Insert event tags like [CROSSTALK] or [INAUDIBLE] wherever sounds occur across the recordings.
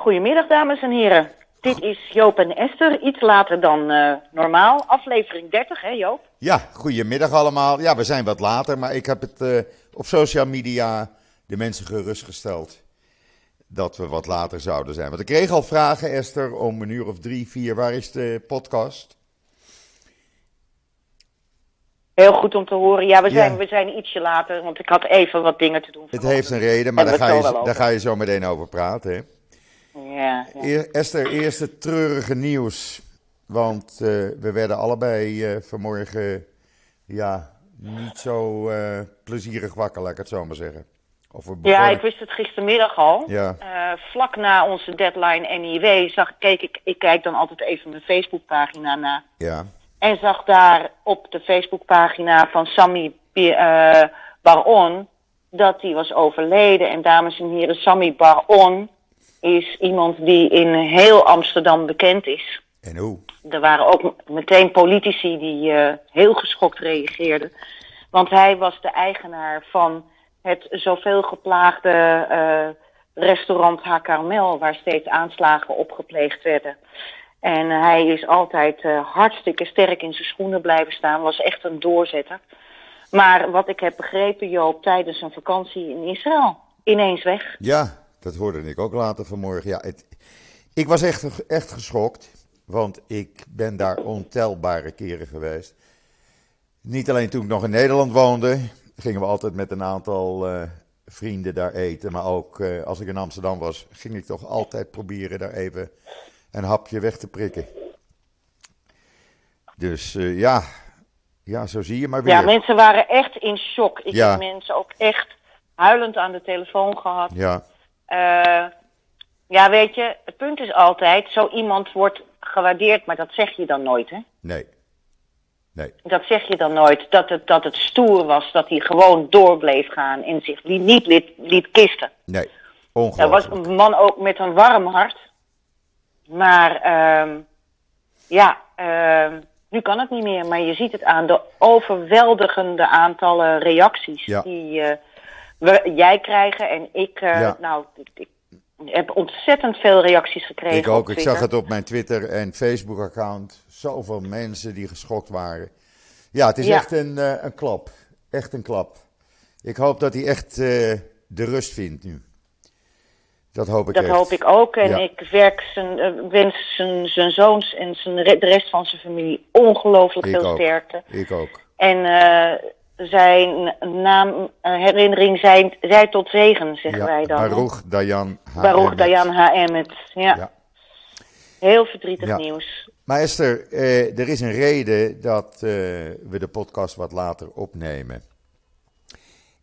Goedemiddag, dames en heren. Dit is Joop en Esther, iets later dan uh, normaal. Aflevering 30, hè Joop? Ja, goedemiddag allemaal. Ja, we zijn wat later, maar ik heb het uh, op social media de mensen gerustgesteld dat we wat later zouden zijn. Want ik kreeg al vragen, Esther, om een uur of drie, vier. Waar is de podcast? Heel goed om te horen. Ja, we zijn, ja. we zijn ietsje later, want ik had even wat dingen te doen. Het heeft een reden, maar daar ga, je, daar ga je zo meteen over praten. Hè? Ja, ja. Esther, eerste treurige nieuws. Want uh, we werden allebei uh, vanmorgen ja, niet zo uh, plezierig wakker, laat ik het zo maar zeggen. Of we ja, ik wist het gistermiddag al. Ja. vlak na onze deadline NIW zag, keek ik, ik kijk dan altijd even mijn Facebookpagina na. Ja. En zag daar op de Facebookpagina van Sammy Baron dat hij was overleden. En dames en heren, Sammy Baron is iemand die in heel Amsterdam bekend is. En hoe? Er waren ook meteen politici die uh, heel geschokt reageerden. Want hij was de eigenaar van het zoveel geplaagde uh, restaurant Hakarmel, waar steeds aanslagen op gepleegd werden. En hij is altijd uh, hartstikke sterk in zijn schoenen blijven staan, was echt een doorzetter. Maar wat ik heb begrepen, Joop, tijdens een vakantie in Israël, ineens weg. Ja, dat hoorde ik ook later vanmorgen. Ja, het, ik was echt, echt geschokt, want ik ben daar ontelbare keren geweest. Niet alleen toen ik nog in Nederland woonde, gingen we altijd met een aantal uh, vrienden daar eten. Maar ook uh, als ik in Amsterdam was, ging ik toch altijd proberen daar even een hapje weg te prikken. Dus uh, ja, ja, zo zie je maar weer. Ja, mensen waren echt in shock. Ik ja. heb mensen ook echt huilend aan de telefoon gehad. Ja. Uh, ja, weet je, het punt is altijd, zo iemand wordt gewaardeerd, maar dat zeg je dan nooit, hè? Nee. Nee. Dat zeg je dan nooit, dat het, dat het stoer was, dat hij gewoon door bleef gaan en zich niet liet, liet kisten. Nee, ongelooflijk. Dat was een man ook met een warm hart. Maar, uh, ja, uh, nu kan het niet meer, maar je ziet het aan de overweldigende aantallen reacties ja. die... We, jij krijgen en ik, uh, ja. nou, ik, heb ontzettend veel reacties gekregen. Ik ook, ik zag het op mijn Twitter en Facebook-account. Zoveel mensen die geschokt waren. Ja, het is ja. echt een, uh, een klap. Echt een klap. Ik hoop dat hij echt uh, de rust vindt nu. Dat hoop ik Dat echt. hoop ik ook. En ja. ik werk zijn, wens zijn, zijn zoons en zijn, de rest van zijn familie ongelooflijk veel ook. sterkte. Ik ook. En zijn naam, herinnering zijn, zij tot zegen, zeggen ja, wij dan. Baruch Dayan H. Baruch Dayan H. Emmet. Ja. ja. Heel verdrietig ja. nieuws. Maar Esther, eh, er is een reden dat eh, we de podcast wat later opnemen.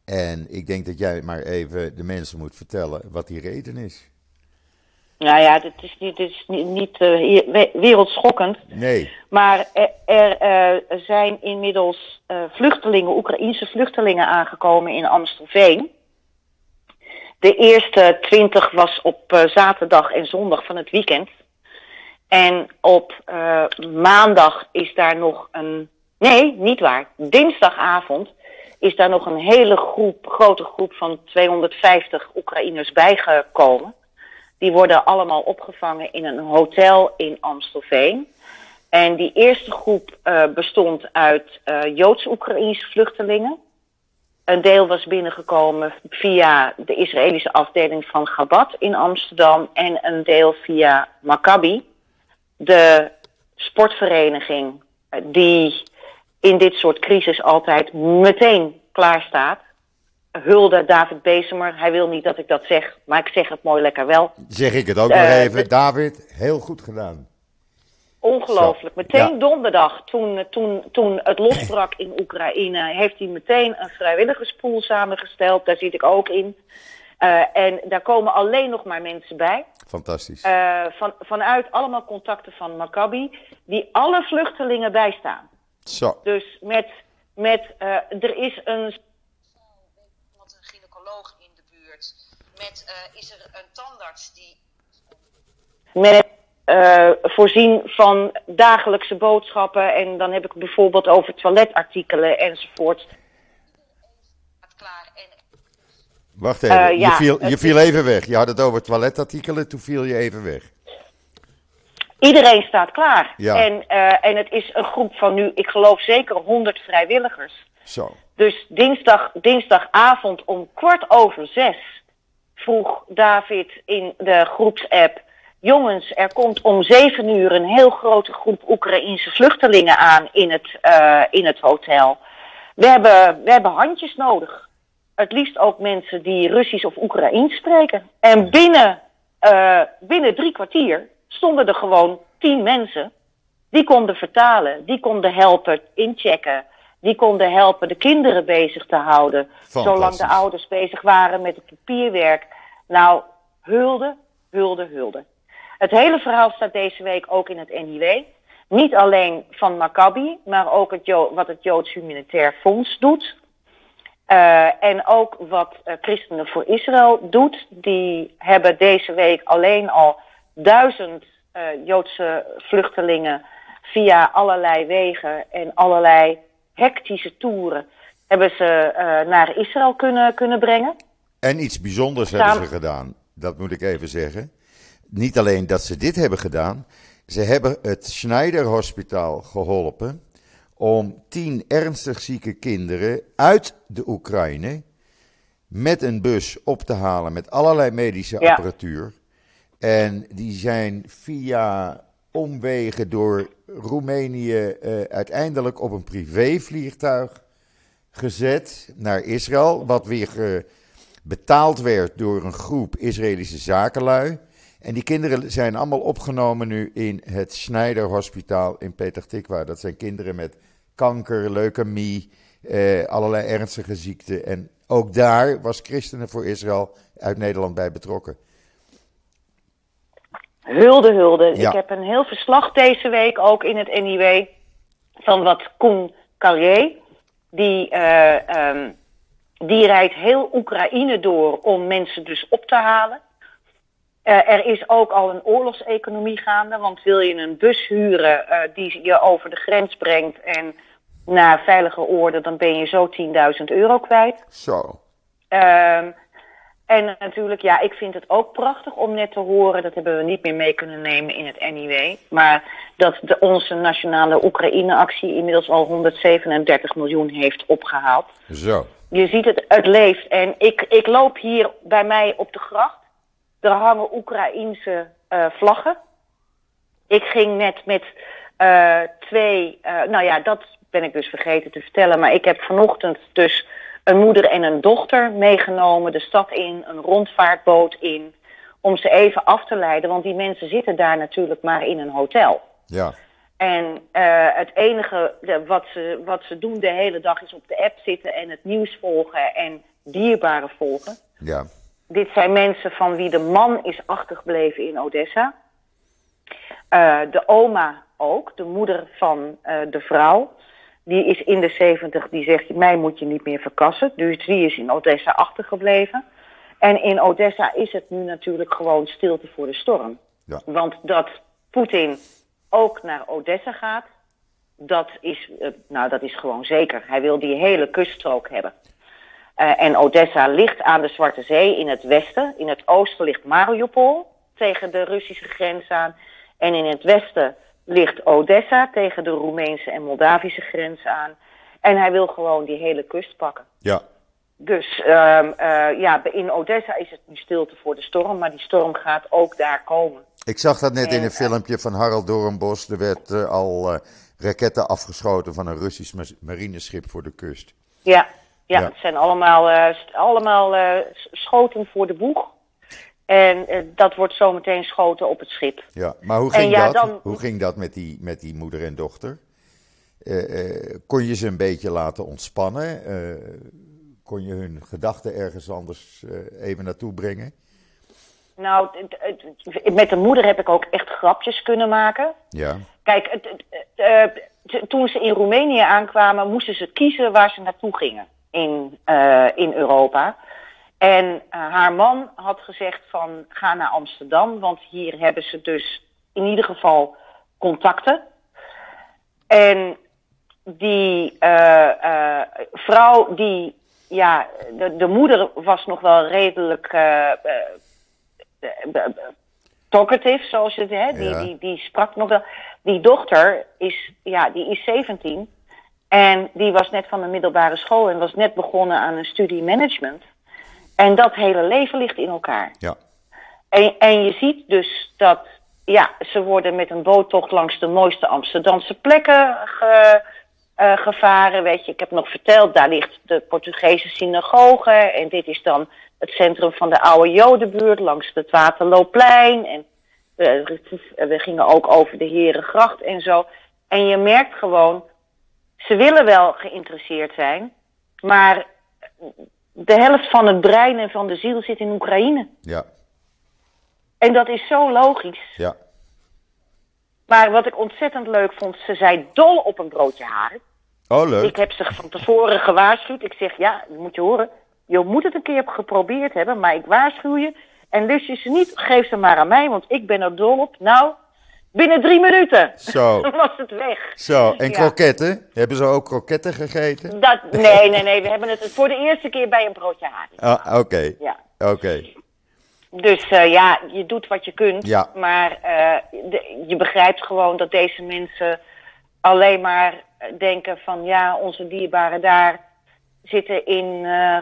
En ik denk dat jij maar even de mensen moet vertellen wat die reden is. Nou ja, dit is niet, dit is niet, niet uh, wereldschokkend. Nee. Maar er, er uh, zijn inmiddels uh, vluchtelingen, Oekraïense vluchtelingen aangekomen in Amstelveen. De eerste twintig was op zaterdag en zondag van het weekend. En op maandag is daar nog een. Nee, niet waar. Dinsdagavond is daar nog een hele groep, grote groep van 250 Oekraïners bijgekomen. Die worden allemaal opgevangen in een hotel in Amstelveen. En die eerste groep uh, bestond uit uh, Joods-Oekraïnse vluchtelingen. Een deel was binnengekomen via de Israëlische afdeling van Gabat in Amsterdam. En een deel via Maccabi, de sportvereniging die in dit soort crisis altijd meteen klaar staat hulde David Bezemer. Hij wil niet dat ik dat zeg, maar ik zeg het mooi lekker wel. Zeg ik het ook uh, nog even. De... David, heel goed gedaan. Ongelooflijk. Meteen ja. donderdag, toen, toen, toen het losbrak in Oekraïne, heeft hij meteen een vrijwilligerspool samengesteld. Daar zit ik ook in. Uh, en daar komen alleen nog maar mensen bij. Fantastisch. Uh, van, vanuit allemaal contacten van Maccabi, die alle vluchtelingen bijstaan. Zo. Dus met, met er is een met uh, is er een tandarts die. Met uh, voorzien van dagelijkse boodschappen. En dan heb ik bijvoorbeeld over toiletartikelen enzovoort. Wacht even, Eh, je, ja, viel, je viel even weg. Je had het over toiletartikelen, toen viel je even weg. Iedereen staat klaar. Ja. En, eh, en het is een groep van nu, ik geloof zeker 100 vrijwilligers. Zo. Dus dinsdag, dinsdagavond om kwart over zes vroeg David in de groepsapp... Jongens, er komt om zeven uur een heel grote groep Oekraïense vluchtelingen aan in het, eh, in het hotel. We hebben, we hebben handjes nodig. Het liefst ook mensen die Russisch of Oekraïens spreken. En binnen, eh, binnen drie kwartier stonden er gewoon tien mensen die konden vertalen, die konden helpen inchecken, die konden helpen de kinderen bezig te houden, zolang de ouders bezig waren met het papierwerk. Nou, hulde, hulde, hulde. Het hele verhaal staat deze week ook in het NIW. Niet alleen van Maccabi, maar ook het Jo- wat het Joods Humanitair Fonds doet. Eh, en ook wat eh, Christenen voor Israël doet. Die hebben deze week alleen al duizend eh, Joodse vluchtelingen via allerlei wegen en allerlei hectische toeren hebben ze eh, naar Israël kunnen, kunnen brengen. En iets bijzonders hebben ze gedaan, dat moet ik even zeggen. Niet alleen dat ze dit hebben gedaan, ze hebben het Schneider Hospitaal geholpen om tien ernstig zieke kinderen uit de Oekraïne met een bus op te halen met allerlei medische Ja. apparatuur. En die zijn via omwegen door Roemenië eh, uiteindelijk op een privévliegtuig gezet naar Israël, wat weer eh, betaald werd door een groep Israëlische zakenlui. En die kinderen zijn allemaal opgenomen nu in het Schneider Hospitaal in Tikwa. Dat zijn kinderen met kanker, leukemie, eh, allerlei ernstige ziekten. En ook daar was Christenen voor Israël uit Nederland bij betrokken. Hulde, hulde. Ja. Ik heb een heel verslag deze week ook in het NIW van wat Koen Carrier. Die, eh, ehm, die rijdt heel Oekraïne door om mensen dus op te halen. Eh, er is ook al een oorlogseconomie gaande, want wil je een bus huren eh, die je over de grens brengt en naar veilige oorden, dan ben je zo 10.000 euro kwijt. Zo. Ehm, en natuurlijk, ja, ik vind het ook prachtig om net te horen, dat hebben we niet meer mee kunnen nemen in het NIW, maar dat de, onze nationale Oekraïne-actie inmiddels al 137 miljoen heeft opgehaald. Zo. Je ziet het, het leeft. En ik, ik loop hier bij mij op de gracht. Er hangen Oekraïense eh, vlaggen. Ik ging net met eh, twee, eh, nou ja, dat ben ik dus vergeten te vertellen. Maar ik heb vanochtend dus een moeder en een dochter meegenomen de stad in, een rondvaartboot in. Om ze even af te leiden, want die mensen zitten daar natuurlijk maar in een hotel. Ja. En eh, het enige wat, ze, wat ze doen de hele dag is op de app zitten en het nieuws volgen en dierbaren volgen. Ja. Dit zijn mensen van wie de man is achtergebleven in Odessa. Eh, de oma ook, de moeder van eh, de vrouw. Die is in de zeventig, die zegt, mij moet je niet meer verkassen. Dus die is in Odessa achtergebleven. En in Odessa is het nu natuurlijk gewoon stilte voor de storm. Ja. Want dat Poetin ook naar Odessa gaat, dat is, eh, nou, dat is gewoon zeker. Hij wil die hele kuststrook hebben. Eh, en Odessa ligt aan de Zwarte Zee in het westen. In het oosten ligt Mariupol tegen de Russische grens aan. En in het westen ligt Odessa tegen de Roemeense en Moldavische grens aan. En hij wil gewoon die hele kust pakken. Ja. Dus ehm, eh, ja, in Odessa is het nu stilte voor de storm, maar die storm gaat ook daar komen. Ik zag dat net in En, een filmpje van Harald Doornbos. Er werd eh, al eh, raketten afgeschoten van een Russisch ma- marineschip voor de kust. Ja, ja, Ja. het zijn allemaal, eh, allemaal eh, schoten voor de boeg. En eh, dat wordt zometeen schoten op het schip. Ja, maar hoe ging, ja, dat? dan- hoe ging dat met die, met die moeder en dochter? Eh, eh, kon je ze een beetje laten ontspannen? Kon je hun gedachten ergens anders even naartoe brengen? Nou, met de moeder heb ik ook echt grapjes kunnen maken. Ja, Kijk, toen ze in Roemenië aankwamen, moesten ze kiezen waar ze naartoe gingen in, eh, in Europa. En eh, haar man had gezegd van ga naar Amsterdam, want hier hebben ze dus in ieder geval contacten. En die eh, eh, vrouw die ja, de, de moeder was nog wel redelijk talkative, zoals je het, hè? Die, Ja. die, die sprak nog wel. Die dochter is, ja, die is 17 en die was net van de middelbare school en was net begonnen aan een studie management. En dat hele leven ligt in elkaar. Ja. En, en je ziet dus dat, ja, ze worden met een boottocht langs de mooiste Amsterdamse plekken ge, eh, gevaren. Weet je, ik heb nog verteld, daar ligt de Portugese synagoge. En dit is dan het centrum van de oude Jodenbuurt langs het Waterloopplein. En eh, we gingen ook over de Herengracht en zo. En je merkt gewoon, ze willen wel geïnteresseerd zijn, maar de helft van het brein en van de ziel zit in Oekraïne. Ja. En dat is zo logisch. Ja. Maar wat ik ontzettend leuk vond, ze zei dol op een broodje haar. Oh, leuk. Ik heb ze van tevoren gewaarschuwd. Ik zeg, ja, dat moet je horen. Je moet het een keer geprobeerd hebben, maar ik waarschuw je. En lust je ze niet, geef ze maar aan mij, want ik ben er dol op. Nou, binnen drie minuten Zo. [LAUGHS] was het weg. Zo. En Ja. kroketten? Hebben ze ook kroketten gegeten? Dat, nee, nee, nee, we hebben het voor de eerste keer bij een broodje haar. Ah, oké. Ja. Oké. Dus eh, ja, je doet wat je kunt. Ja. Maar eh, de- je begrijpt gewoon dat deze mensen alleen maar denken van ja, onze dierbaren daar zitten in eh,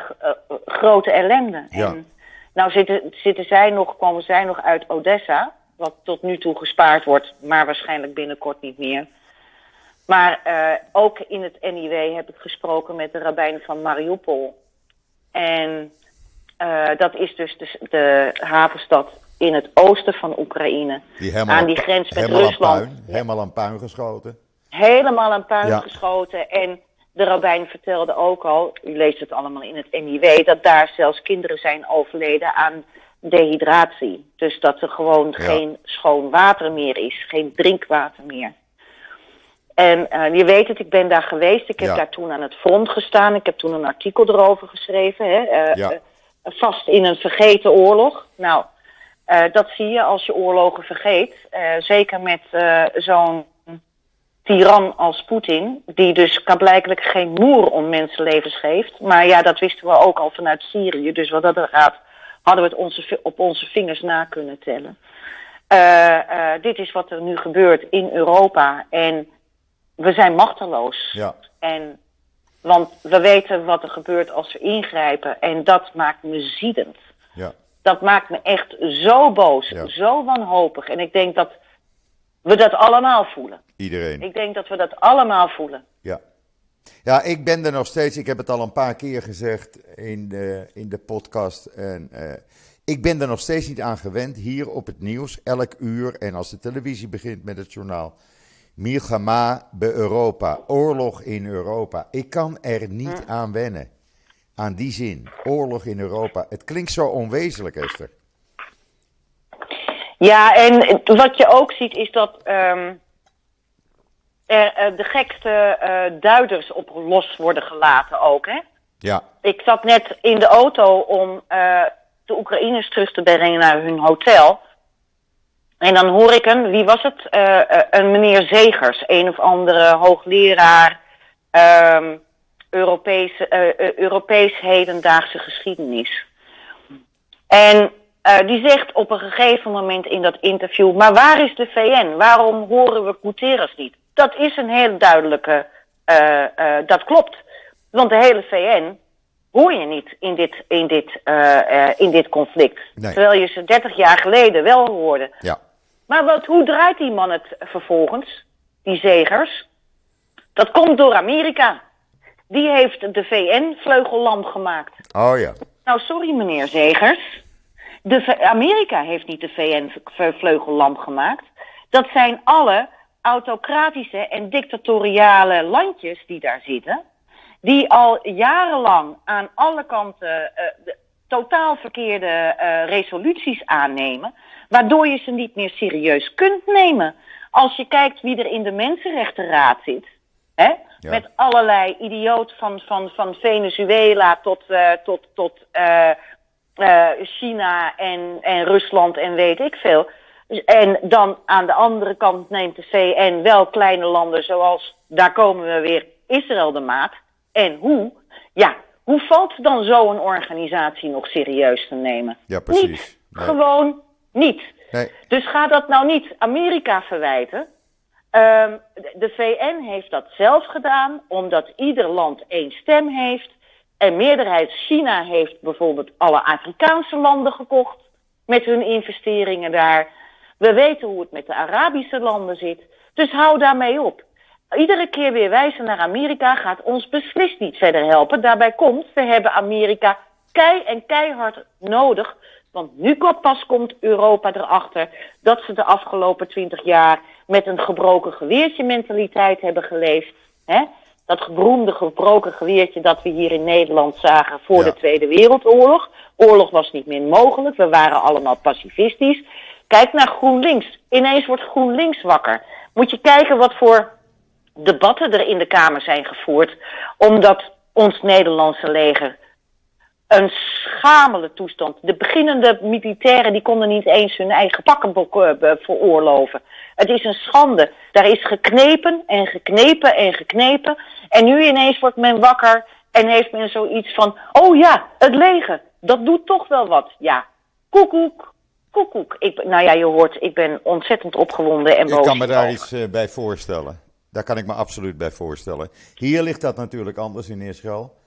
grote ellende. Ja. En nou zitten, zitten zij nog, komen zij nog uit Odessa, wat tot nu toe gespaard wordt, maar waarschijnlijk binnenkort niet meer. Maar eh, ook in het NIW heb ik gesproken met de rabbijn van Mariupol. En eh, dat is dus de, de havenstad in het oosten van Oekraïne. Die aan die grens met helemaal Rusland. Aan puin, helemaal aan puin geschoten. Helemaal aan puin Ja. geschoten. En de rabbijn vertelde ook al, u leest het allemaal in het NIW, dat daar zelfs kinderen zijn overleden aan dehydratie. Dus dat er gewoon Ja. geen schoon water meer is, geen drinkwater meer. En eh, je weet het, ik ben daar geweest. Ik heb Ja. daar toen aan het front gestaan. Ik heb toen een artikel erover geschreven. Hè, eh, Ja. eh, vast in een vergeten oorlog. Nou, dat zie je als je oorlogen vergeet. Zeker met zo'n tiran als Poetin, die dus blijkbaar geen moer om mensenlevens geeft. Maar ja, dat wisten we ook al vanuit Syrië. Dus wat dat er gaat, hadden we het onze, op onze vingers na kunnen tellen. Eh, eh, dit is wat er nu gebeurt in Europa. En we zijn machteloos. Ja. En, want we weten wat er gebeurt als we ingrijpen. En dat maakt me ziedend. Ja. Dat maakt me echt zo boos, Ja. zo wanhopig. En ik denk dat we dat allemaal voelen. Iedereen. Ik denk dat we dat allemaal voelen. Ja. Ja, ik ben er nog steeds. Ik heb het al een paar keer gezegd in de, in de podcast. En eh, ik ben er nog steeds niet aan gewend. Hier op het nieuws, elk uur. En als de televisie begint met het journaal. Milchama bij Europa. Oorlog in Europa. Ik kan er niet aan wennen. Aan die zin. Oorlog in Europa. Het klinkt zo onwezenlijk, Esther. Ja, en wat je ook ziet is dat ehm, er eh, de gekste eh, duiders op los worden gelaten ook. Hè? Ja, Ik zat net in de auto om eh, de Oekraïners terug te brengen naar hun hotel. En dan hoor ik een, wie was het? Een meneer Zegers, een of andere hoogleraar ehm Europese, Europees hedendaagse geschiedenis. En die zegt op een gegeven moment in dat interview: Maar waar is de VN? Waarom horen we Guterres niet? Dat is een heel duidelijke. eh, eh, dat klopt. Want de hele VN hoor je niet in dit, in dit, eh, in dit conflict. Nee. Terwijl je ze 30 jaar geleden wel hoorde. ja, Maar wat, hoe draait die man het vervolgens, die zegers? Dat komt door Amerika. Die heeft de VN vleugellam gemaakt. oh ja. Nou, sorry meneer Zegers. De Amerika heeft niet de VN vleugellam gemaakt. Dat zijn alle autocratische en dictatoriale landjes die daar zitten. Die al jarenlang aan alle kanten eh, de, totaal verkeerde eh, resoluties aannemen. Waardoor je ze niet meer serieus kunt nemen. Als je kijkt wie er in de Mensenrechtenraad zit. Hè? Ja. Met allerlei idioot van, van, van Venezuela tot, eh, tot, tot China en, en Rusland en weet ik veel. En dan aan de andere kant neemt de VN wel kleine landen zoals, daar komen we weer, Israël de maat. En hoe? Ja, Hoe valt dan zo'n organisatie nog serieus te nemen? Ja, precies. Niet. Gewoon niet. Nee. Dus ga dat nou niet Amerika verwijten. Um, de VN heeft dat zelf gedaan, omdat ieder land één stem heeft. En meerderheid China heeft bijvoorbeeld alle Afrikaanse landen gekocht met hun investeringen daar. We weten hoe het met de Arabische landen zit. Dus hou daarmee op. Iedere keer weer wijzen naar Amerika gaat ons beslist niet verder helpen. Daarbij komt, we hebben Amerika kei en keihard nodig. Want nu pas komt Europa erachter dat ze de afgelopen twintig jaar met een gebroken geweertje mentaliteit hebben geleefd. Hè? Dat beroemde gebroken geweertje dat we hier in Nederland zagen voor de Tweede Wereldoorlog. Oorlog was niet meer mogelijk, we waren allemaal pacifistisch. Kijk naar GroenLinks. Ineens wordt GroenLinks wakker. Moet je kijken wat voor debatten er in de Kamer zijn gevoerd, omdat ons Nederlandse leger een schamele toestand. De beginnende militairen die konden niet eens hun eigen pakkenbok uh, veroorloven. Het is een schande. Daar is geknepen en geknepen en geknepen. En nu ineens wordt men wakker en heeft men zoiets van: oh ja, het leger, dat doet toch wel wat. Ja, koekoek, koekoek. Ik, nou ja, je hoort, ik ben ontzettend opgewonden en boos. Ik kan me daar iets uh, bij voorstellen. Daar kan ik me absoluut bij voorstellen. Hier ligt dat natuurlijk anders in Israël.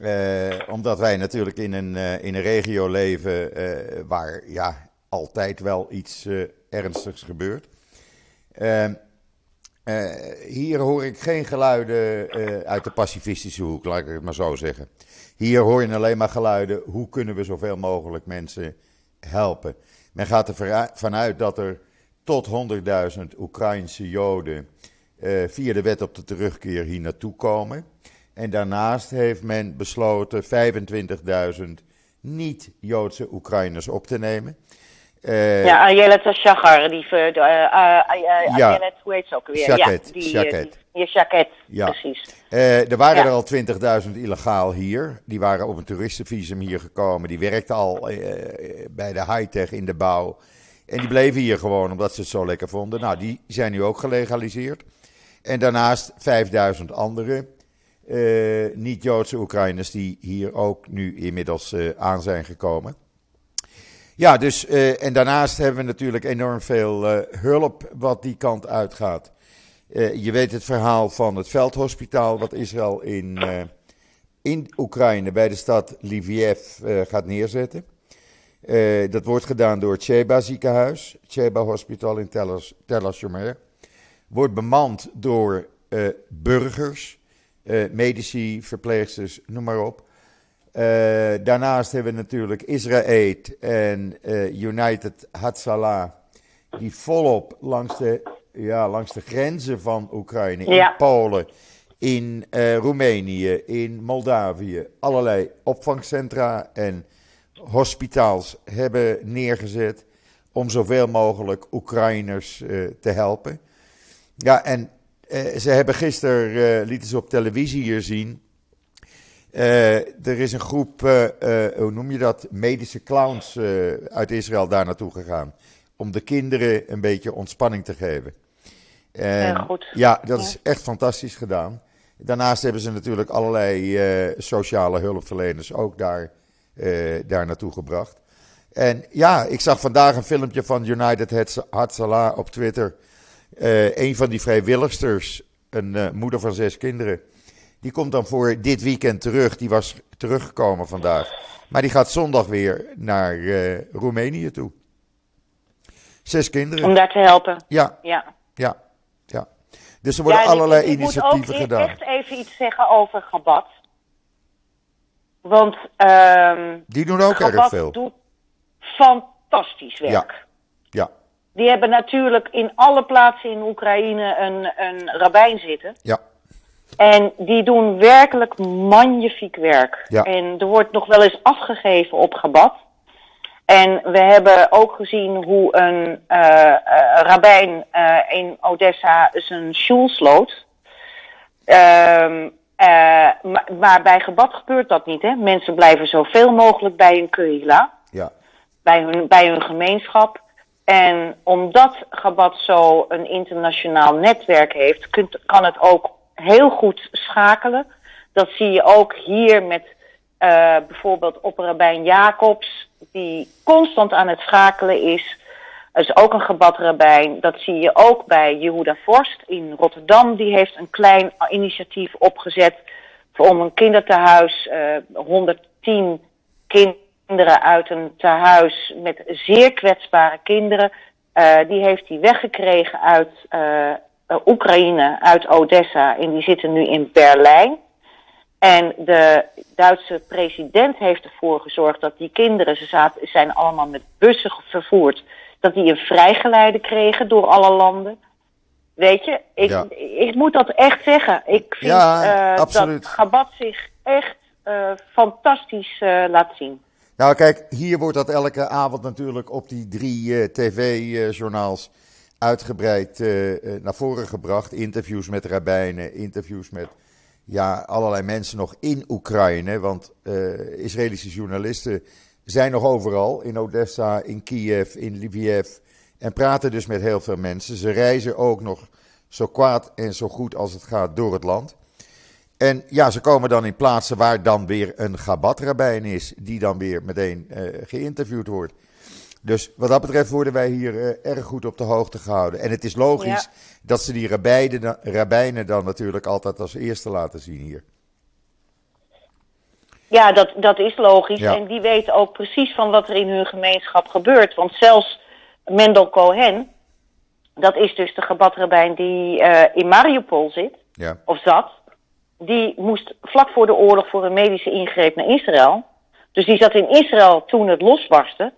Uh, omdat wij natuurlijk in een, uh, in een regio leven waar ja, altijd wel iets ernstigs gebeurt. hier hoor ik geen geluiden uit de pacifistische hoek, laat ik het maar zo zeggen. Hier hoor je alleen maar geluiden, hoe kunnen we zoveel mogelijk mensen helpen. Men gaat ervan uit dat er tot 100.000 Oekraïnse Joden via de wet op de terugkeer hier naartoe komen. En daarnaast heeft men besloten 25.000 niet-Joodse Oekraïners op te nemen. Uh, ja, Ayelet Shachar, die, uh, uh, ja. Ayelet, hoe heet ze ook weer? Shaket, ja, die, Shaket. Die, Shaket, ja. precies. er waren ja. er al 20.000 illegaal hier. Die waren op een toeristenvisum hier gekomen. Die werkten al bij de high-tech in de bouw. En die bleven hier gewoon omdat ze het zo lekker vonden. Nou, die zijn nu ook gelegaliseerd. En daarnaast 5000 anderen. Uh, niet-Joodse Oekraïners die hier ook nu inmiddels aan zijn gekomen. Ja, dus, en daarnaast hebben we natuurlijk enorm veel hulp wat die kant uitgaat. Je weet het verhaal van het veldhospitaal wat Israël in, in Oekraïne bij de stad Lviv gaat neerzetten. dat wordt gedaan door het Cheba ziekenhuis, Cheba Hospital in Tel Assomer. Wordt bemand door burgers medici, verpleegsters, noem maar op. Daarnaast hebben we natuurlijk Israël en United Hatzalah, die volop langs de, ja, langs de grenzen van Oekraïne, ja. in Polen, in Roemenië, in Moldavië, allerlei opvangcentra en hospitaals hebben neergezet om zoveel mogelijk Oekraïners te helpen. Ja, en uh, ze hebben gisteren, lieten ze op televisie hier zien. Uh, er is een groep, hoe noem je dat, medische clowns uit Israël daar naartoe gegaan. Om de kinderen een beetje ontspanning te geven. En, goed. Ja, dat ja. is echt fantastisch gedaan. Daarnaast hebben ze natuurlijk allerlei sociale hulpverleners ook daar, daar naartoe gebracht. En ja, ik zag vandaag een filmpje van United Hatzalah op Twitter. Uh, een van die vrijwilligsters, een uh, moeder van zes kinderen, die komt dan voor dit weekend terug. Die was teruggekomen vandaag. Maar die gaat zondag weer naar uh, Roemenië toe. Zes kinderen. Om daar te helpen. Ja. Ja. Ja. ja. Dus er worden ja, allerlei ik, ik initiatieven gedaan. Ik moet echt even iets zeggen over Gabat. Want. Uh, die doen ook Gabat erg veel. doet fantastisch werk. Ja. Ja. Die hebben natuurlijk in alle plaatsen in Oekraïne een, een rabbijn zitten. Ja. En die doen werkelijk magnifiek werk. Ja. En er wordt nog wel eens afgegeven op gebad. En we hebben ook gezien hoe een uh, uh, rabbijn uh, in Odessa zijn shul sloot. Um, maar, maar, bij gebad gebeurt dat niet. Hè? Mensen blijven zoveel mogelijk bij hun kehila. Ja. Bij, hun, bij hun gemeenschap. En omdat Gabat zo een internationaal netwerk heeft, kunt, kan het ook heel goed schakelen. Dat zie je ook hier met Uh, bijvoorbeeld opperrabijn Jacobs, die constant aan het schakelen is. Dat is ook een gebadrabijn. Dat zie je ook bij Jehuda Vorst in Rotterdam. Die heeft een klein initiatief opgezet om een kindertehuis, uh, 110 kinderen uit een tehuis met zeer kwetsbare kinderen. Uh, die heeft hij weggekregen uit uh, Oekraïne, uit Odessa. En die zitten nu in Berlijn. En de Duitse president heeft ervoor gezorgd dat die kinderen, ze zaten, zijn allemaal met bussen vervoerd, dat die een vrijgeleide kregen door alle landen. Weet je, ik, Ja. ik moet dat echt zeggen. Ik vind Ja, eh, dat Gabat zich echt eh, fantastisch eh, laat zien. Nou, kijk, hier wordt dat elke avond natuurlijk op die drie tv-journaals uitgebreid naar voren gebracht. Interviews met rabbijnen, interviews met ja, allerlei mensen nog in Oekraïne. Want eh, Israëlische journalisten zijn nog overal, in Odessa, in Kiev, in Lviv. En praten dus met heel veel mensen. Ze reizen ook nog zo kwaad en zo goed als het gaat door het land. En ja, ze komen dan in plaatsen waar dan weer een Gabat-rabbijn is, die dan weer meteen eh, geïnterviewd wordt. Dus wat dat betreft worden wij hier eh, erg goed op de hoogte gehouden. En het is logisch dat ze die rabbijnen, dan- rabbijnen dan natuurlijk altijd als eerste laten zien hier. Ja, dat, dat is logisch. Ja. En die weten ook precies van wat er in hun gemeenschap gebeurt. Want zelfs Mendel Cohen, dat is dus de gebadrabijn die eh, in Mariupol zit, Ja, of zat. Die moest vlak voor de oorlog voor een medische ingreep naar Israël. Dus die zat in Israël toen het losbarstte.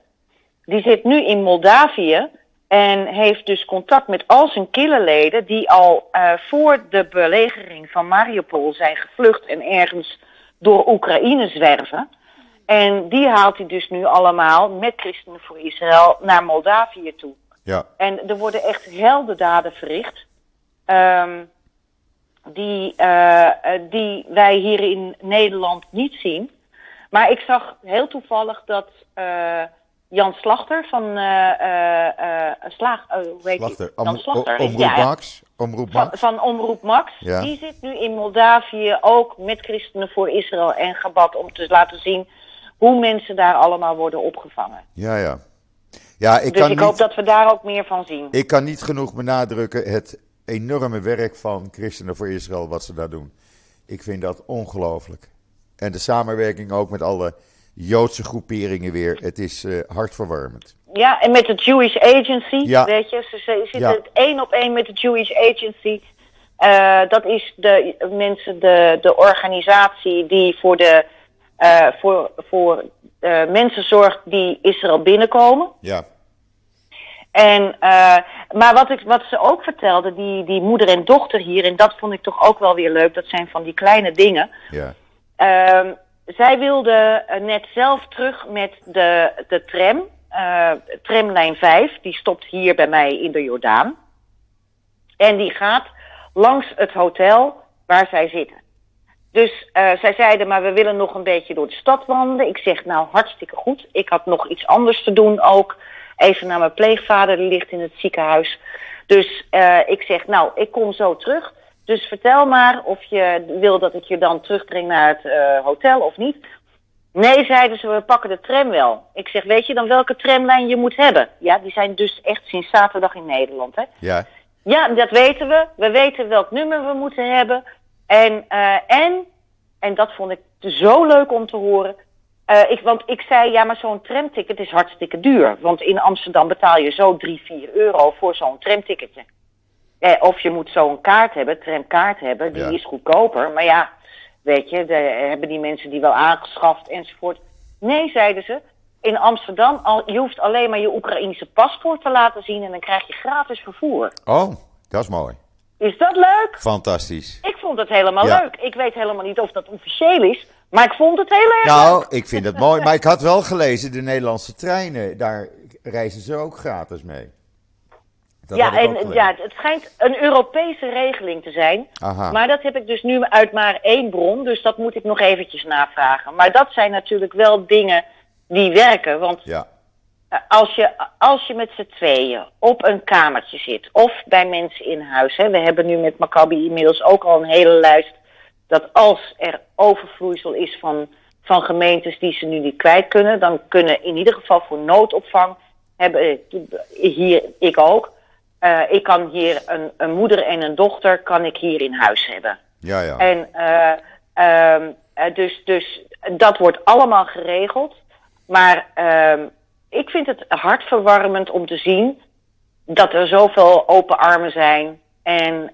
Die zit nu in Moldavië en heeft dus contact met al zijn killerleden die al eh, voor de belegering van Mariupol zijn gevlucht en ergens door Oekraïne zwerven. En die haalt hij dus nu allemaal met Christenen voor Israël naar Moldavië toe. ja, En er worden echt heldendaden verricht. ehm, die, eh, eh, die wij hier in Nederland niet zien. Maar ik zag heel toevallig dat Jan Slachter van eh eh, eh, Slaag, Slachter. Jan Slachter. omroep ja. Max. Omroep Van, Max. van Omroep Max. Ja. Die zit nu in Moldavië ook met Christenen voor Israël en Gabat om te laten zien hoe mensen daar allemaal worden opgevangen. Ja, ja. Ja, ik dus kan, ik hoop dat we daar ook meer van zien. ik kan niet genoeg benadrukken het enorme werk van Christenen voor Israël, wat ze daar doen. Ik vind dat ongelooflijk. En de samenwerking ook met alle Joodse groeperingen weer. Het is eh, hartverwarmend. Ja, en met de Jewish Agency, Ja. weet je, ze, ze zitten Ja. het één op één met de Jewish Agency. Eh, dat is de mensen, de, de organisatie die voor de eh, voor, voor mensen zorgt die Israël binnenkomen. Ja, En, maar wat, ik, wat ze ook vertelde, die, die moeder en dochter hier, en dat vond ik toch ook wel weer leuk, dat zijn van die kleine dingen. ja, Ehm, zij wilde eh, net zelf terug met de, de tram, eh, tramlijn 5, die stopt hier bij mij in de Jordaan. En die gaat langs het hotel waar zij zitten. Dus eh, zij zeiden, maar we willen nog een beetje door de stad wandelen. Ik zeg, nou hartstikke goed. Ik had nog iets anders te doen ook. Even naar mijn pleegvader, die ligt in het ziekenhuis. Dus ik zeg, nou, ik kom zo terug. Dus vertel maar of je wil dat ik je dan terugbreng naar het eh, hotel of niet. Nee, zeiden ze, we pakken de tram wel. Ik zeg, weet je dan welke tramlijn je moet hebben? Ja, die zijn dus echt sinds zaterdag in Nederland, hè? ja, Ja, dat weten we. We weten welk nummer we moeten hebben. En, eh, en, en dat vond ik zo leuk om te horen. Eh, ik, want ik zei, ja, maar zo'n tramticket is hartstikke duur. Want in Amsterdam betaal je zo 3, 4 euro voor zo'n tramticketje. Eh, of je moet zo'n kaart hebben, tramkaart hebben, die Ja. is goedkoper. Maar ja, weet je, de, hebben die mensen die wel aangeschaft enzovoort. Nee, zeiden ze. In Amsterdam, al, je hoeft alleen maar je Oekraïnse paspoort te laten zien en dan krijg je gratis vervoer. Oh, dat is mooi. Is dat leuk? Fantastisch. Ik vond het helemaal Ja. leuk. Ik weet helemaal niet of dat officieel is, maar ik vond het heel erg leuk. Nou, ik vind het mooi. Maar ik had wel gelezen, de Nederlandse treinen, daar reizen ze ook gratis mee. Dat ja, en ja, het schijnt een Europese regeling te zijn. Aha. Maar dat heb ik dus nu uit maar één bron, dus dat moet ik nog eventjes navragen. Maar dat zijn natuurlijk wel dingen die werken. Want Ja, eh, als je, als je met z'n tweeën op een kamertje zit, of bij mensen in huis. Hè, we hebben nu met Maccabi inmiddels ook al een hele lijst. Dat als er overvloeisel is van, van gemeentes die ze nu niet kwijt kunnen. Dan kunnen in ieder geval voor noodopvang hebben, eh, hier ik ook. Uh, ik kan hier een, een, moeder en een dochter kan ik hier in huis hebben. Ja, ja. En uh, dus, dus dat wordt allemaal geregeld. Maar ehm, ik vind het hartverwarmend om te zien dat er zoveel open armen zijn en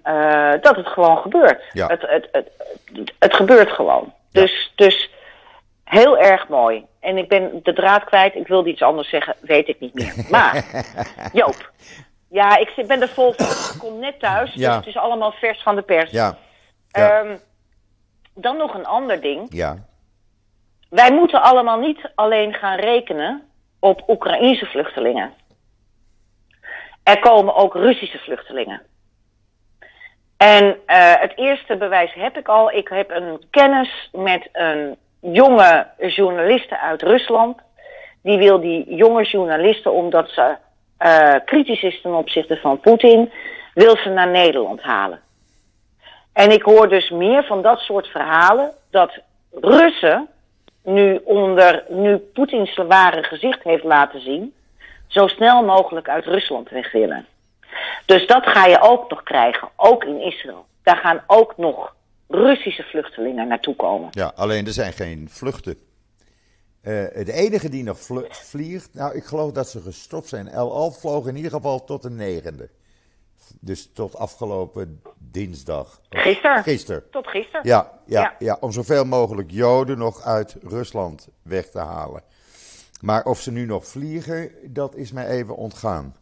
dat het gewoon gebeurt. Ja. Het, het, het, het, gebeurt gewoon. Ja. Dus, dus heel erg mooi. En ik ben de draad kwijt. Ik wilde iets anders zeggen, weet ik niet meer. [LAUGHS] Maar, Joop. Ja, ik zit- ben er vol van. [COUGHS] Ik kom net thuis, Ja. dus het is allemaal vers van de pers. Ja, ja. Ehm, dan nog een ander ding. ja. Wij moeten allemaal niet alleen gaan rekenen op Oekraïense vluchtelingen. Er komen ook Russische vluchtelingen. En eh, het eerste bewijs heb ik al. Ik heb een kennis met een jonge journaliste uit Rusland. Die wil die jonge journalisten, omdat ze eh, kritisch is ten opzichte van Poetin, wil ze naar Nederland halen. En ik hoor dus meer van dat soort verhalen dat Russen nu onder nu Poetins ware gezicht heeft laten zien, zo snel mogelijk uit Rusland weg willen. Dus dat ga je ook nog krijgen, ook in Israël. Daar gaan ook nog Russische vluchtelingen naartoe komen. Ja, alleen er zijn geen vluchten. Eh de enige die nog vliegt, nou ik geloof dat ze gestopt zijn. El Al vloog in ieder geval tot de negende. Dus tot afgelopen dinsdag. Gisteren. Gisteren. Tot gisteren. Ja, ja, ja. Ja. om zoveel mogelijk Joden nog uit Rusland weg te halen. Maar of ze nu nog vliegen, dat is mij even ontgaan.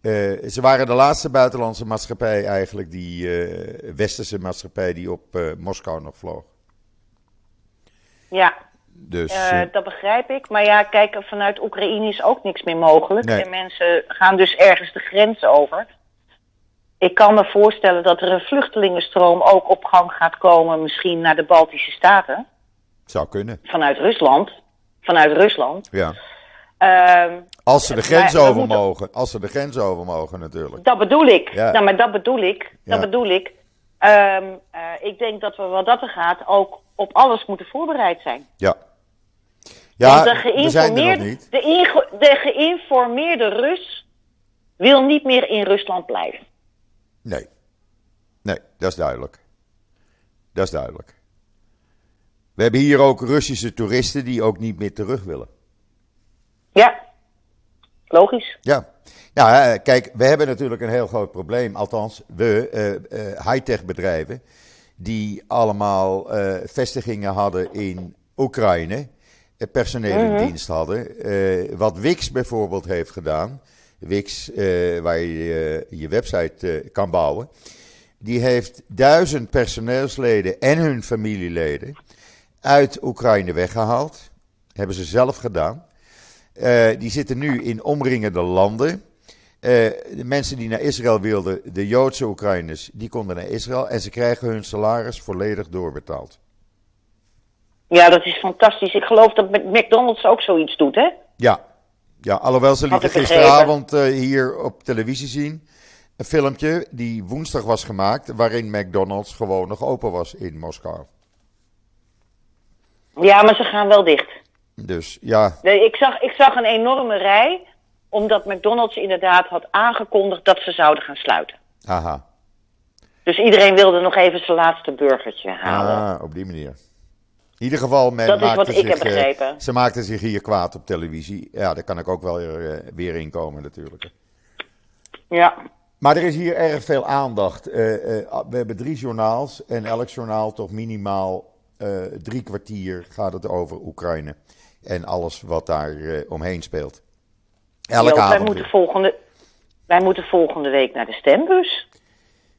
Eh, ze waren de laatste buitenlandse maatschappij eigenlijk, die eh, westerse maatschappij die op eh, Moskou nog vloog. Ja, Dus, eh, eh, dat begrijp ik. Maar ja, kijk, vanuit Oekraïne is ook niks meer mogelijk. Nee. En mensen gaan dus ergens de grens over. Ik kan me voorstellen dat er een vluchtelingenstroom ook op gang gaat komen, misschien naar de Baltische Staten, zou kunnen, vanuit Rusland. Vanuit Rusland. ja. Ehm, Als ze de grens Maar over moeten- mogen. Als ze de grens over mogen natuurlijk. dat bedoel ik. Ja. Nou, maar dat bedoel ik. Dat Ja. bedoel ik. Ehm, eh, ik denk dat we wat dat er gaat ook op alles moeten voorbereid zijn. Ja. Ja, de er geïnformeerde, niet. de, inge- de geïnformeerde Rus wil niet meer in Rusland blijven. Nee. Nee, dat is duidelijk. Dat is duidelijk. We hebben hier ook Russische toeristen die ook niet meer terug willen. Ja, logisch. Ja. Nou, eh, kijk, we hebben natuurlijk een heel groot probleem. Althans, we, eh, eh, high-tech bedrijven, die allemaal vestigingen hadden in Oekraïne, personeel in dienst hadden. Eh, wat Wix bijvoorbeeld heeft gedaan, Wix, eh, waar je eh, je website eh, kan bouwen, die heeft duizend personeelsleden en hun familieleden uit Oekraïne weggehaald. Hebben ze zelf gedaan. Eh, die zitten nu in omringende landen. Eh, de mensen die naar Israël wilden, de Joodse Oekraïners, die konden naar Israël en ze krijgen hun salaris volledig doorbetaald. Ja, dat is fantastisch. Ik geloof dat Mc- McDonald's ook zoiets doet, hè? Ja, ja alhoewel ze lieten gisteravond eh, hier op televisie zien een filmpje die woensdag was gemaakt, waarin McDonald's gewoon nog open was in Moskou. Ja, maar ze gaan wel dicht. Dus ja, Nee, Ik zag, ik zag een enorme rij, omdat McDonald's inderdaad had aangekondigd dat ze zouden gaan sluiten. haha. Dus iedereen wilde nog even zijn laatste burgertje halen. Ah, op die manier. In ieder geval, men Dat is maakte wat ik zich, heb eh, begrepen. ze maakten zich hier kwaad op televisie. Ja, daar kan ik ook wel weer, eh, weer in komen natuurlijk. Ja. Maar er is hier erg veel aandacht. Eh, eh, we hebben drie journaals en elk journaal toch minimaal drie kwartier gaat het over Oekraïne. En alles wat daar omheen speelt. Elke Joop, wij, avond moeten weer. volgende, wij moeten volgende week naar de stembus.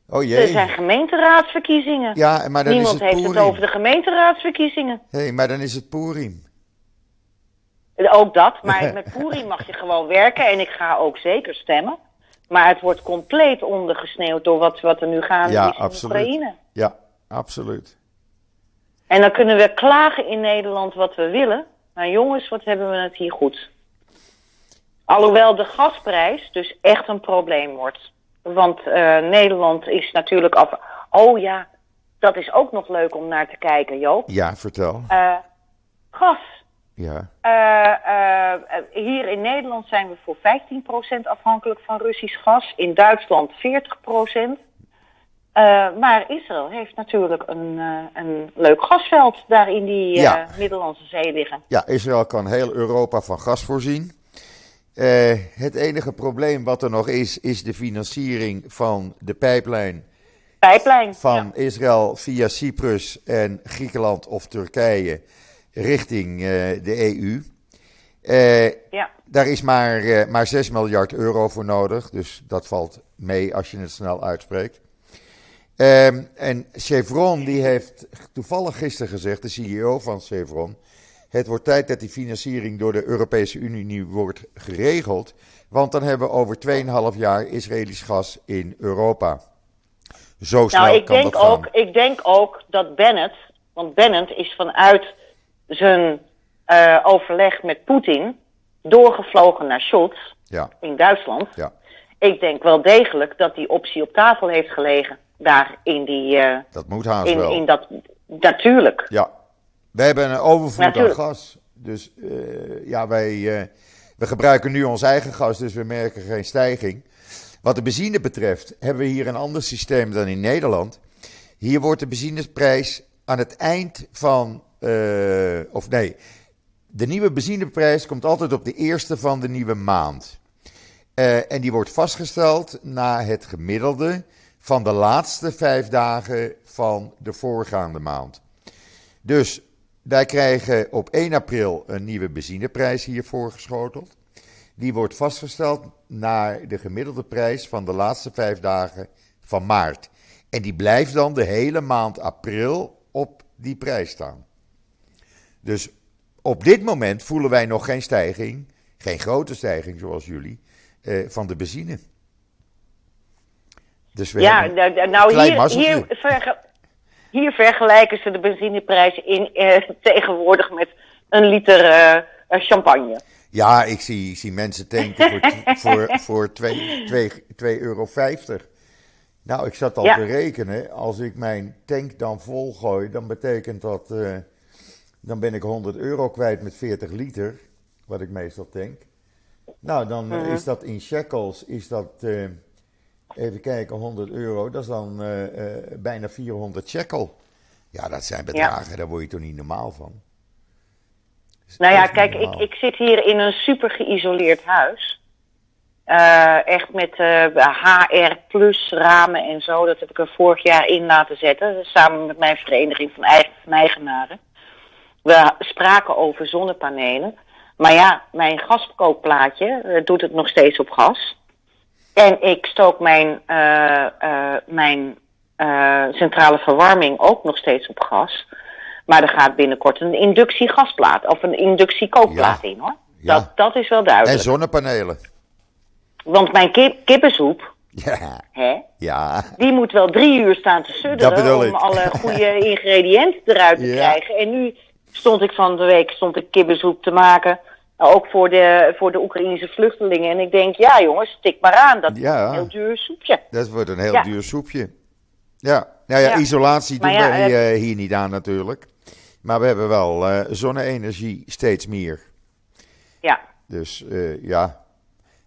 Oh Er jee. zijn gemeenteraadsverkiezingen. Ja, maar dan Niemand is het heeft het over de gemeenteraadsverkiezingen. hey, maar dan is het Purim. Ook dat, maar [LAUGHS] met Poerie mag je gewoon werken en ik ga ook zeker stemmen. Maar het wordt compleet ondergesneeuwd door wat, wat er nu gaande Ja, is in absoluut. Oekraïne. Ja, absoluut. En dan kunnen we klagen in Nederland wat we willen. Maar jongens, wat hebben we het hier goed. Alhoewel de gasprijs dus echt een probleem wordt. Want eh, Nederland is natuurlijk af... Oh ja, dat is ook nog leuk om naar te kijken, Joop. Ja, vertel. Eh, Gas. Ja. Uh, hier in Nederland zijn we voor 15% afhankelijk van Russisch gas. In Duitsland 40%. Uh, maar Israël heeft natuurlijk een, een leuk gasveld daar in die ja. Middellandse Zee liggen. Ja, Israël kan heel Europa van gas voorzien. Het enige probleem wat er nog is, is de financiering van de pijplijn. Pijplijn. Van ja. Israël via Cyprus en Griekenland of Turkije richting de EU. ja. Daar is maar, maar 6 miljard euro voor nodig, dus dat valt mee als je het snel uitspreekt. Um, en Chevron die heeft toevallig gisteren gezegd, de CEO van Chevron, het wordt tijd dat die financiering door de Europese Unie nu wordt geregeld, want dan hebben we over 2,5 jaar Israëlisch gas in Europa. Zo snel nou, ik kan denk dat gaan. ook, Ik denk ook dat Bennett, want Bennett is vanuit zijn uh, overleg met Poetin doorgevlogen naar Scholz ja. in Duitsland. Ja. Ik denk wel degelijk dat die optie op tafel heeft gelegen daar in die. Uh, dat moet haast in, wel. in dat, natuurlijk. Ja. We hebben een overvloed Natuurlijk. aan gas. Dus uh, ja, wij uh, we gebruiken nu ons eigen gas, dus we merken geen stijging. Wat de benzine betreft, hebben we hier een ander systeem dan in Nederland. Hier wordt de benzineprijs aan het eind van. of nee, de nieuwe benzineprijs komt altijd op de eerste van de nieuwe maand. en die wordt vastgesteld na het gemiddelde van de laatste vijf dagen van de voorgaande maand. Dus wij krijgen op 1 april een nieuwe benzineprijs hier voorgeschoteld. Die wordt vastgesteld naar de gemiddelde prijs van de laatste vijf dagen van maart. En die blijft dan de hele maand april op die prijs staan. Dus op dit moment voelen wij nog geen stijging, geen grote stijging zoals jullie, eh, van de benzine. Dus we ja, nou klein hier, hier, hier vergelijken ze de benzineprijs in, eh, tegenwoordig met een liter eh, champagne. Ja, ik zie, ik zie mensen tanken voor, [LAUGHS] voor, voor 2,50 euro. Nou, ik zat al Ja. te rekenen. Als ik mijn tank dan vol gooi, dan betekent dat. eh, dan ben ik 100 euro kwijt met 40 liter. Wat ik meestal tank. Nou, dan eh, Mhm. is dat in shekels. Is dat. eh, even kijken, 100 euro. Dat is dan eh, eh, bijna 400 shekel. Ja, dat zijn bedragen. Daar word je toch niet normaal van. Nou ja, kijk, ik, ik zit hier in een super geïsoleerd huis. Eh, echt met HR plus ramen en zo. Dat heb ik er vorig jaar in laten zetten. Samen met mijn vereniging van, eigen, van eigenaren. We spraken over zonnepanelen. Maar ja, mijn gaskookplaatje eh, doet het nog steeds op gas. En ik stook mijn, eh, eh, mijn eh, centrale verwarming ook nog steeds op gas. Maar er gaat binnenkort een inductiegasplaat of een inductiekookplaat Ja. in hoor. Ja. Dat, dat is wel En duidelijk. zonnepanelen. Want mijn kip, kippensoep, Ja, hè, ja. die moet wel drie uur staan te sudderen om ik. alle [LAUGHS] goede ingrediënten eruit te krijgen. En nu stond ik van de week stond ik kippensoep te maken. Ook voor de, voor de Oekraïnse vluchtelingen. En ik denk, ja jongens, stik maar aan. Dat Ja. is een heel duur soepje. Dat wordt een heel Ja. duur soepje. Ja, nou ja, Ja. isolatie doen ja, wij eh, hier niet aan natuurlijk. Maar we hebben wel eh, zonne-energie steeds meer. Ja. Dus eh, ja.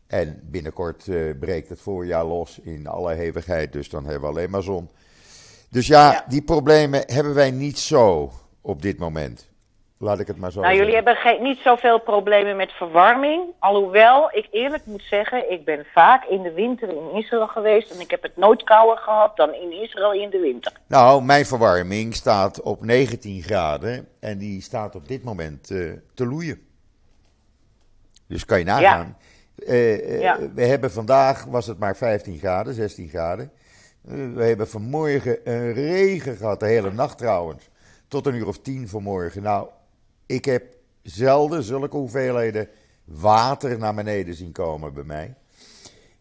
En binnenkort breekt het voorjaar los in alle hevigheid. Dus dan hebben we alleen maar zon. Dus ja, Ja. die problemen hebben wij niet zo op dit moment. Laat ik het maar zo Nou, jullie hebben niet zoveel problemen met verwarming. Alhoewel, ik eerlijk moet zeggen, ik ben vaak in de winter in Israël geweest. En ik heb het nooit kouder gehad dan in Israël in de winter. Nou, mijn verwarming staat op 19 graden. En die staat op dit moment eh, te loeien. Dus kan je nagaan. Eh, eh, Ja. We hebben vandaag, was het maar 15 graden, 16 graden. We hebben vanmorgen een regen gehad, de hele nacht trouwens. Tot een uur of tien vanmorgen. Nou, ik heb zelden zulke hoeveelheden water naar beneden zien komen bij mij.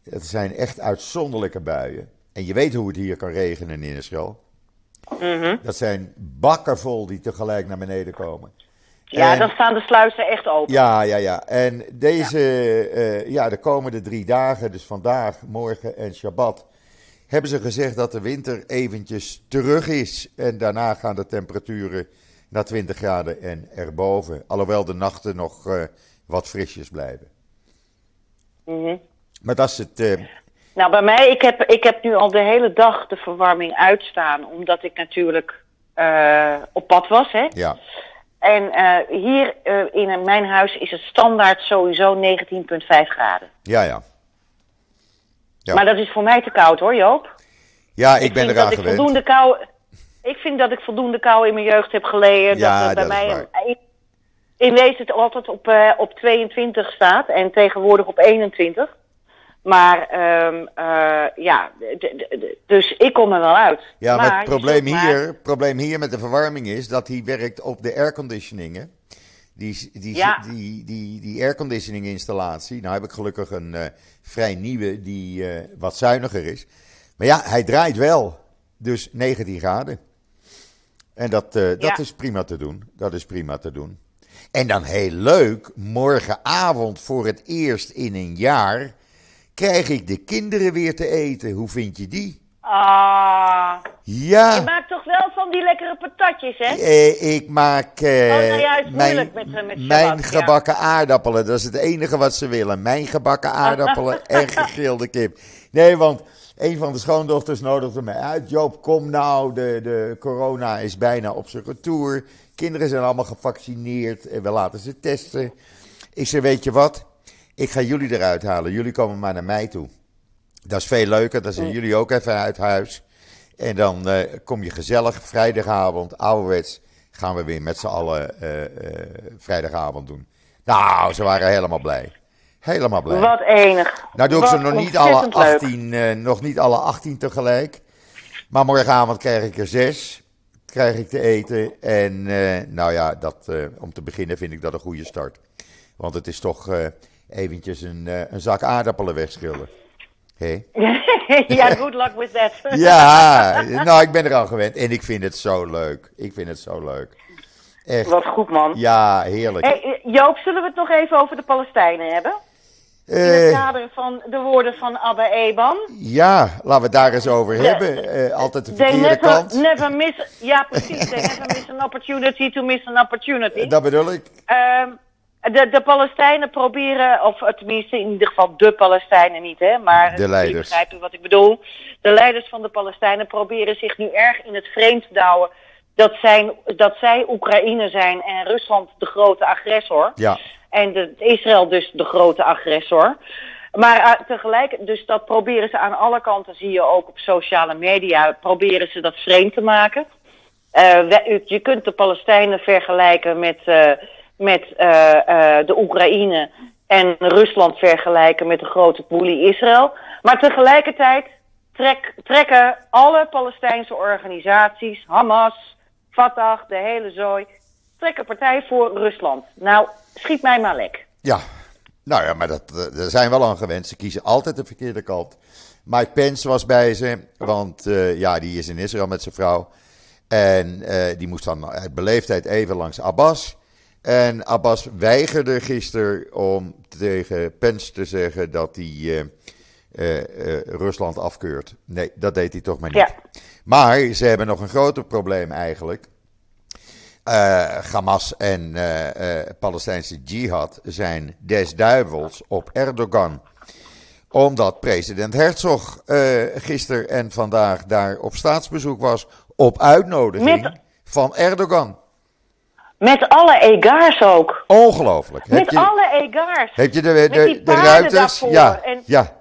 Het zijn echt uitzonderlijke buien. En je weet hoe het hier kan regenen in Israël. Mhm. Dat zijn bakken vol die tegelijk naar beneden komen. Ja, En- dan staan de sluizen echt open. Ja, ja, ja. En deze, ja. ja, de komende drie dagen, dus vandaag, morgen en Shabbat, hebben ze gezegd dat de winter eventjes terug is. En daarna gaan de temperaturen naar 20 graden en erboven. Alhoewel de nachten nog uh, wat frisjes blijven. Mhm. Maar dat is het. Uh... Nou, bij mij, ik heb, ik heb nu al de hele dag de verwarming uitstaan, omdat ik natuurlijk uh, op pad was. Hè? Ja. En hier in mijn huis is het standaard sowieso 19,5 graden. Ja, ja, ja. Maar dat is voor mij te koud hoor, Joop. Ja, ik, ik ben eraan dat gewend. Ik voldoende kou, ik vind dat ik voldoende kou in mijn jeugd heb geleden. Ja, dat, dat bij mij in, in wezen het altijd op, uh, op 22 staat en tegenwoordig op 21. Maar um, uh, ja, dus ik kom er wel uit. Ja, maar, maar het probleem hier, maar... probleem hier met de verwarming is dat hij werkt op de airconditioningen. Die, die, ja. die, die, die airconditioning installatie, nou heb ik gelukkig een uh, vrij nieuwe die wat zuiniger is. Maar ja, hij draait wel. Dus 19 graden. En dat, uh, dat Ja. is prima te doen. Dat is prima te doen. En dan heel leuk, morgenavond voor het eerst in een jaar krijg ik de kinderen weer te eten. Hoe vind je die? Ah, Ja, je maakt toch wel van die lekkere patatjes, hè? eh, ik maak eh, Oh, nou ja, het is mijn, moeilijk met, eh, met mijn Shabbat, ja. gebakken aardappelen. Dat is het enige wat ze willen. Mijn gebakken aardappelen en [LAUGHS] gegrilde kip. Nee, want een van de schoondochters nodigde mij uit. Joop, kom nou, de, de corona is bijna op zijn retour. Kinderen zijn allemaal gevaccineerd en we laten ze testen. Ik zei, weet je wat? Ik ga jullie eruit halen. Jullie komen maar naar mij toe. Dat is veel leuker. Dan zijn jullie ook even uit huis. En dan eh, kom je gezellig vrijdagavond, ouderwets, gaan we weer met z'n allen eh, eh, vrijdagavond doen. Nou, ze waren helemaal blij. Helemaal blij. Wat enig. Nou doe ik ze nog niet, alle ontzettend leuk. 18, eh, nog niet alle 18 tegelijk. Maar morgenavond krijg ik er zes. Krijg ik te eten. En eh, nou ja, dat, eh, om te beginnen vind ik dat een goede start. Want het is toch eventjes een, een zak aardappelen wegschillen. Hé? [LAUGHS] ja, good luck with that. [LAUGHS] Ja, nou ik ben er al gewend. En ik vind het zo leuk. Ik vind het zo leuk. Echt. Wat goed, man. Ja, heerlijk. Hey, Joop, zullen we het nog even over de Palestijnen hebben? In het Eh, kader van de woorden van Abba Eban. ja, laten we het daar eens over hebben. Eh, altijd de verkeerde never, kant. never miss... Ja, precies. They never miss an opportunity to miss an opportunity. Dat bedoel ik. Ehm, de, de Palestijnen proberen, of tenminste in ieder geval de Palestijnen niet, hè, maar De leiders. begrijpen wat ik bedoel. De leiders van de Palestijnen proberen zich nu erg in het vreemd te douwen dat, zijn, dat zij Oekraïne zijn en Rusland de grote agressor. Ja. En Israël dus de grote agressor. Maar uh, tegelijk, dus dat proberen ze aan alle kanten, zie je ook op sociale media, proberen ze dat vreemd te maken. We, je kunt de Palestijnen vergelijken met, uh, met de Oekraïne en Rusland vergelijken met de grote boelie Israël. Maar tegelijkertijd trek, trekken alle Palestijnse organisaties, Hamas, Fatah, de hele zooi, trekken partij voor Rusland. Nou, schiet mij maar lek. Ja, nou ja, maar dat, daar zijn we wel aan gewend. Ze kiezen altijd de verkeerde kant. Mike Pence was bij ze, want uh, ja, die is in Israël met zijn vrouw. En uh, die moest dan uit beleefdheid even langs Abbas. En Abbas weigerde gisteren om tegen Pence te zeggen dat hij uh, Rusland afkeurt. Nee, dat deed hij toch maar niet. Ja. Maar ze hebben nog een groter probleem eigenlijk. Uh, Hamas en uh, uh, Palestijnse jihad zijn des duivels op Erdogan. Omdat president Herzog gisteren en vandaag daar op staatsbezoek was. Op uitnodiging Met- van Erdogan. Met alle egars ook. Ongelooflijk. Met je, alle egars. heb je de, de, ruiters? Ja, En- ja.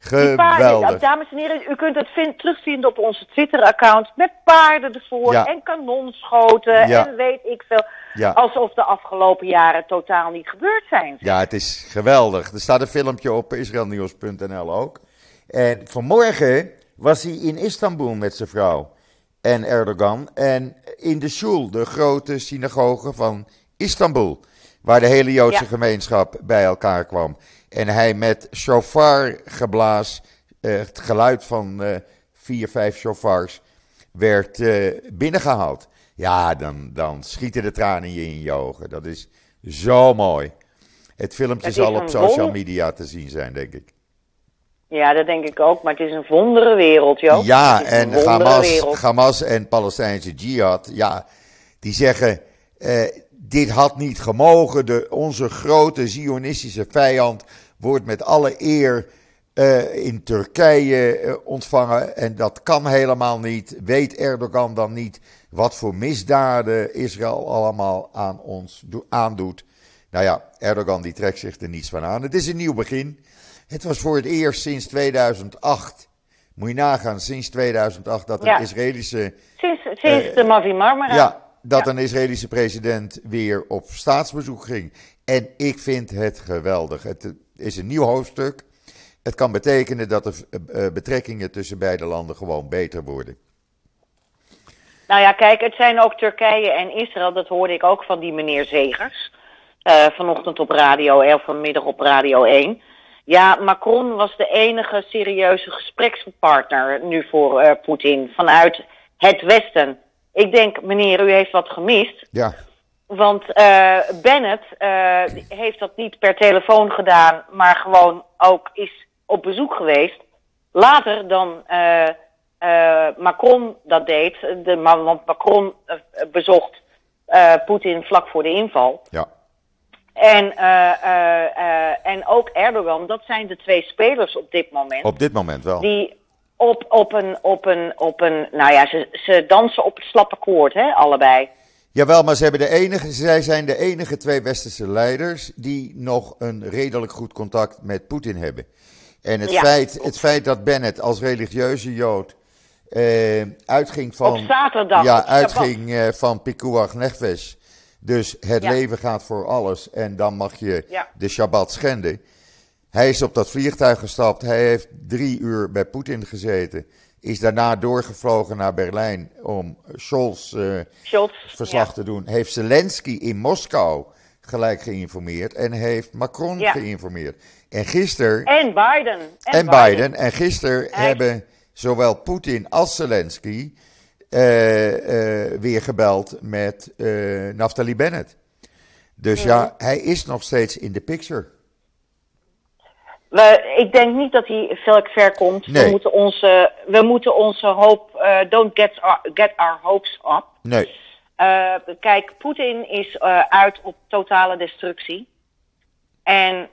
Geweldig. Dames en heren, u kunt het vind- terugvinden op onze Twitter-account. Met paarden ervoor Ja. en kanonschoten Ja. en weet ik veel. Ja. Alsof de afgelopen jaren totaal niet gebeurd zijn. Ja, het is geweldig. Er staat een filmpje op israelnieuws.nl ook. En vanmorgen was hij in Istanbul met zijn vrouw en Erdogan. En in de Shul, de grote synagoge van Istanbul. Waar de hele Joodse Ja. gemeenschap bij elkaar kwam. En hij met shofar geblaas, eh, het geluid van eh, vier, vijf shofars, werd eh, binnengehaald. Ja, dan, dan schieten de tranen je in je ogen. Dat is zo mooi. Het filmpje zal op social wonder- media te zien zijn, denk ik. Ja, dat denk ik ook. Maar het is een wondere wereld, joh. Ja, en Hamas, wereld. Hamas en Palestijnse jihad, ja, Die zeggen, uh, dit had niet gemogen. De, onze grote Zionistische vijand wordt met alle eer uh, in Turkije uh, ontvangen. En dat kan helemaal niet. Weet Erdogan dan niet wat voor misdaden Israël allemaal aan ons aandoet? Nou ja, Erdogan die trekt zich er niets van aan. Het is een nieuw begin. Het was voor het eerst sinds 2008. Moet je nagaan, sinds 2008 dat een Israëlische. Sinds, sinds uh, de Mavi Marmara. Ja, dat een Israëlische president weer op staatsbezoek ging. En ik vind het geweldig. Het is een nieuw hoofdstuk. Het kan betekenen dat de uh, betrekkingen tussen beide landen gewoon beter worden. Nou ja, kijk, het zijn ook Turkije en Israël. Dat hoorde ik ook van die meneer Zegers. Uh, vanochtend op radio, of vanmiddag op radio 1. Ja, Macron was de enige serieuze gesprekspartner nu voor uh, Poetin vanuit het Westen. Ik denk, meneer, u heeft wat gemist. Ja. Want uh, Bennett uh, heeft dat niet per telefoon gedaan, maar gewoon ook is op bezoek geweest. Later dan uh, Macron dat deed, de, want Macron bezocht Poetin vlak voor de inval. Ja. En, en ook Erdogan, dat zijn de twee spelers op dit moment. Op dit moment wel. Die op, op, een, op, een, op een, nou ja, ze, ze dansen op het slappe koord, hè, allebei. Jawel, maar ze hebben de enige, zij zijn de enige twee westerse leiders die nog een redelijk goed contact met Poetin hebben. En het, Ja. feit, het feit dat Bennett als religieuze Jood eh, uitging van. Op zaterdag, Ja, op uitging eh, van Pikuach Nefesh. Dus het Ja. leven gaat voor alles en dan mag je Ja. de Shabbat schenden. Hij is op dat vliegtuig gestapt. Hij heeft drie uur bij Poetin gezeten. Is daarna doorgevlogen naar Berlijn om Scholz eh, Scholz. verslag ja. te doen. Heeft Zelensky in Moskou gelijk geïnformeerd. En heeft Macron Ja. geïnformeerd. En gisteren. En Biden. En, Biden. En gisteren hebben zowel Poetin als Zelensky eh, eh, weer gebeld met Naftali Bennett. Dus ja, hij is nog steeds in de picture. We, ik denk niet dat hij veel ver komt. Nee. We moeten onze, we moeten onze hoop, eh, don't get our, get our hopes up. Nee. Eh, kijk, Poetin is eh, uit op totale destructie. En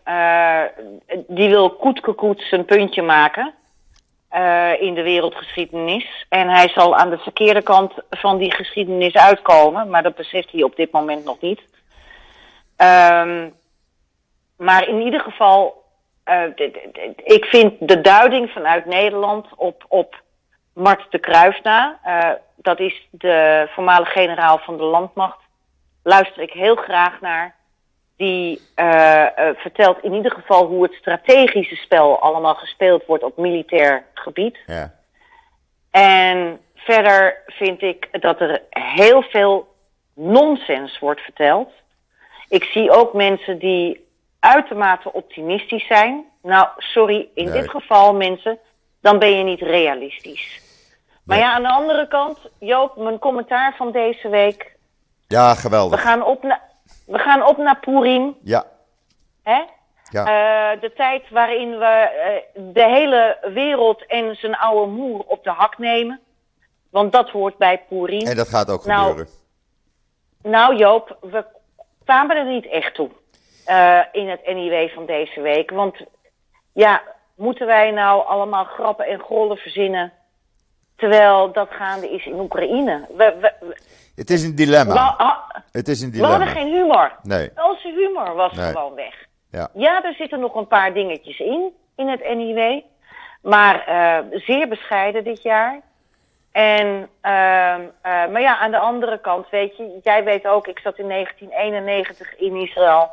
die wil koetkekoet zijn puntje maken in de wereldgeschiedenis. En hij zal aan de verkeerde kant van die geschiedenis uitkomen, maar dat beseft hij op dit moment nog niet. Ehm, maar in ieder geval, ik vind de duiding vanuit Nederland op, op Mart de Kruijf na, eh, dat is de voormalige generaal van de landmacht, luister ik heel graag naar. Die eh, eh, vertelt in ieder geval hoe het strategische spel allemaal gespeeld wordt op militair gebied. Ja. En verder vind ik dat er heel veel nonsens wordt verteld. Ik zie ook mensen die uitermate optimistisch zijn. Nou, sorry, in Nee. dit geval mensen, dan ben je niet realistisch. Maar Nee. ja, aan de andere kant, Joop, mijn commentaar van deze week. ja, We geweldig. gaan op, na, we gaan op naar Purim. Ja, Hè? ja. Eh, de tijd waarin we eh, de hele wereld en zijn oude moer op de hak nemen. Want dat hoort bij Purim. en dat gaat ook nou, gebeuren. Nou Joop, we kwamen er niet echt toe eh, in het NIW van deze week. Want ja, moeten wij nou allemaal grappen en grollen verzinnen... terwijl dat gaande is in Oekraïne? We, we, we, Het is een dilemma. we- Het is een we hadden dilemma. geen humor. Nee. Onze humor was Nee. gewoon weg. Ja. Ja, er zitten nog een paar dingetjes in, in het NIW. Maar eh, zeer bescheiden dit jaar. En, eh, maar ja, aan de andere kant, weet je, jij weet ook, ik zat in 1991 in Israël.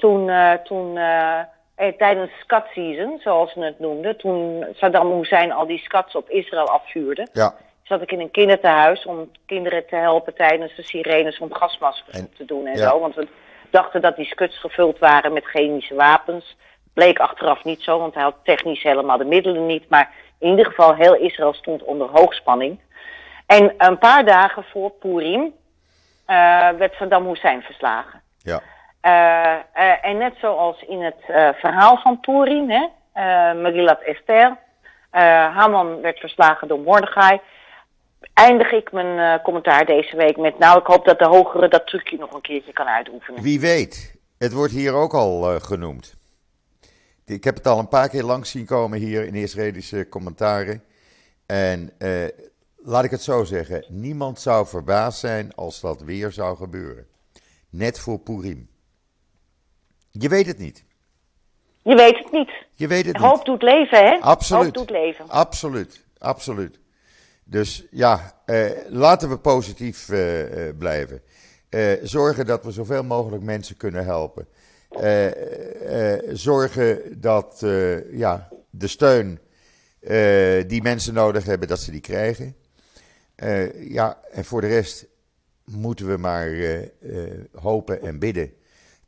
Toen, eh, toen eh, eh, tijdens scat season, zoals ze het noemden, toen Saddam Hussein al die scats op Israël afvuurde Ja. zat ik in een kinderthuis om kinderen te helpen tijdens de sirenes om gasmaskers En- op te doen en ja. zo. Want we dachten dat die skuts gevuld waren met chemische wapens. Bleek achteraf niet zo, want hij had technisch helemaal de middelen niet. Maar in ieder geval, heel Israël stond onder hoogspanning. En een paar dagen voor Purim eh, werd Saddam Hussein verslagen. Ja. Eh, eh, en net zoals in het eh, verhaal van Purim, hè, Megillat Esther, Haman werd verslagen door Mordechai. eindig ik mijn commentaar deze week met... Nou, ik hoop dat de hogere dat trucje nog een keertje kan uitoefenen. Wie weet. Het wordt hier ook al genoemd. Ik heb het al een paar keer langs zien komen hier in Israëlische commentaren. En laat ik het zo zeggen. Niemand zou verbaasd zijn als dat weer zou gebeuren. Net voor Purim. Je weet het niet. Je weet het niet. Je weet het Hoop doet leven, hè? Absoluut. Hoop doet leven. Absoluut. Absoluut. Dus ja, eh, laten we positief eh, eh, blijven. Eh, zorgen dat we zoveel mogelijk mensen kunnen helpen. Eh, eh, zorgen dat ja, de steun die mensen nodig hebben, dat ze die krijgen. ja, en voor de rest moeten we maar hopen en bidden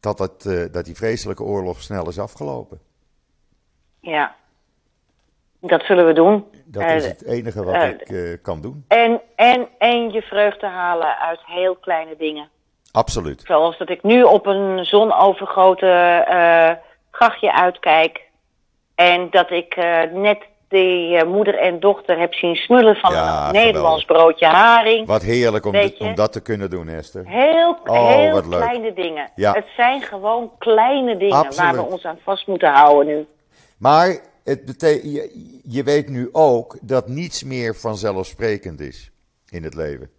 dat, het, dat die vreselijke oorlog snel is afgelopen. Ja, dat zullen we doen. Dat is het enige wat ik kan doen. En, en, en je vreugde halen uit heel kleine dingen. Absoluut. Zoals dat ik nu op een zonovergoten grachtje uitkijk. En dat ik uh, net die uh, moeder en dochter heb zien smullen van ja, een Nederlands broodje haring. Wat heerlijk om, dit, om, dat te kunnen doen, Esther. Heel, oh, heel kleine dingen. Ja. Het zijn gewoon kleine dingen Absoluut. waar we ons aan vast moeten houden nu. Maar het betekent, je, je weet nu ook dat niets meer vanzelfsprekend is in het leven.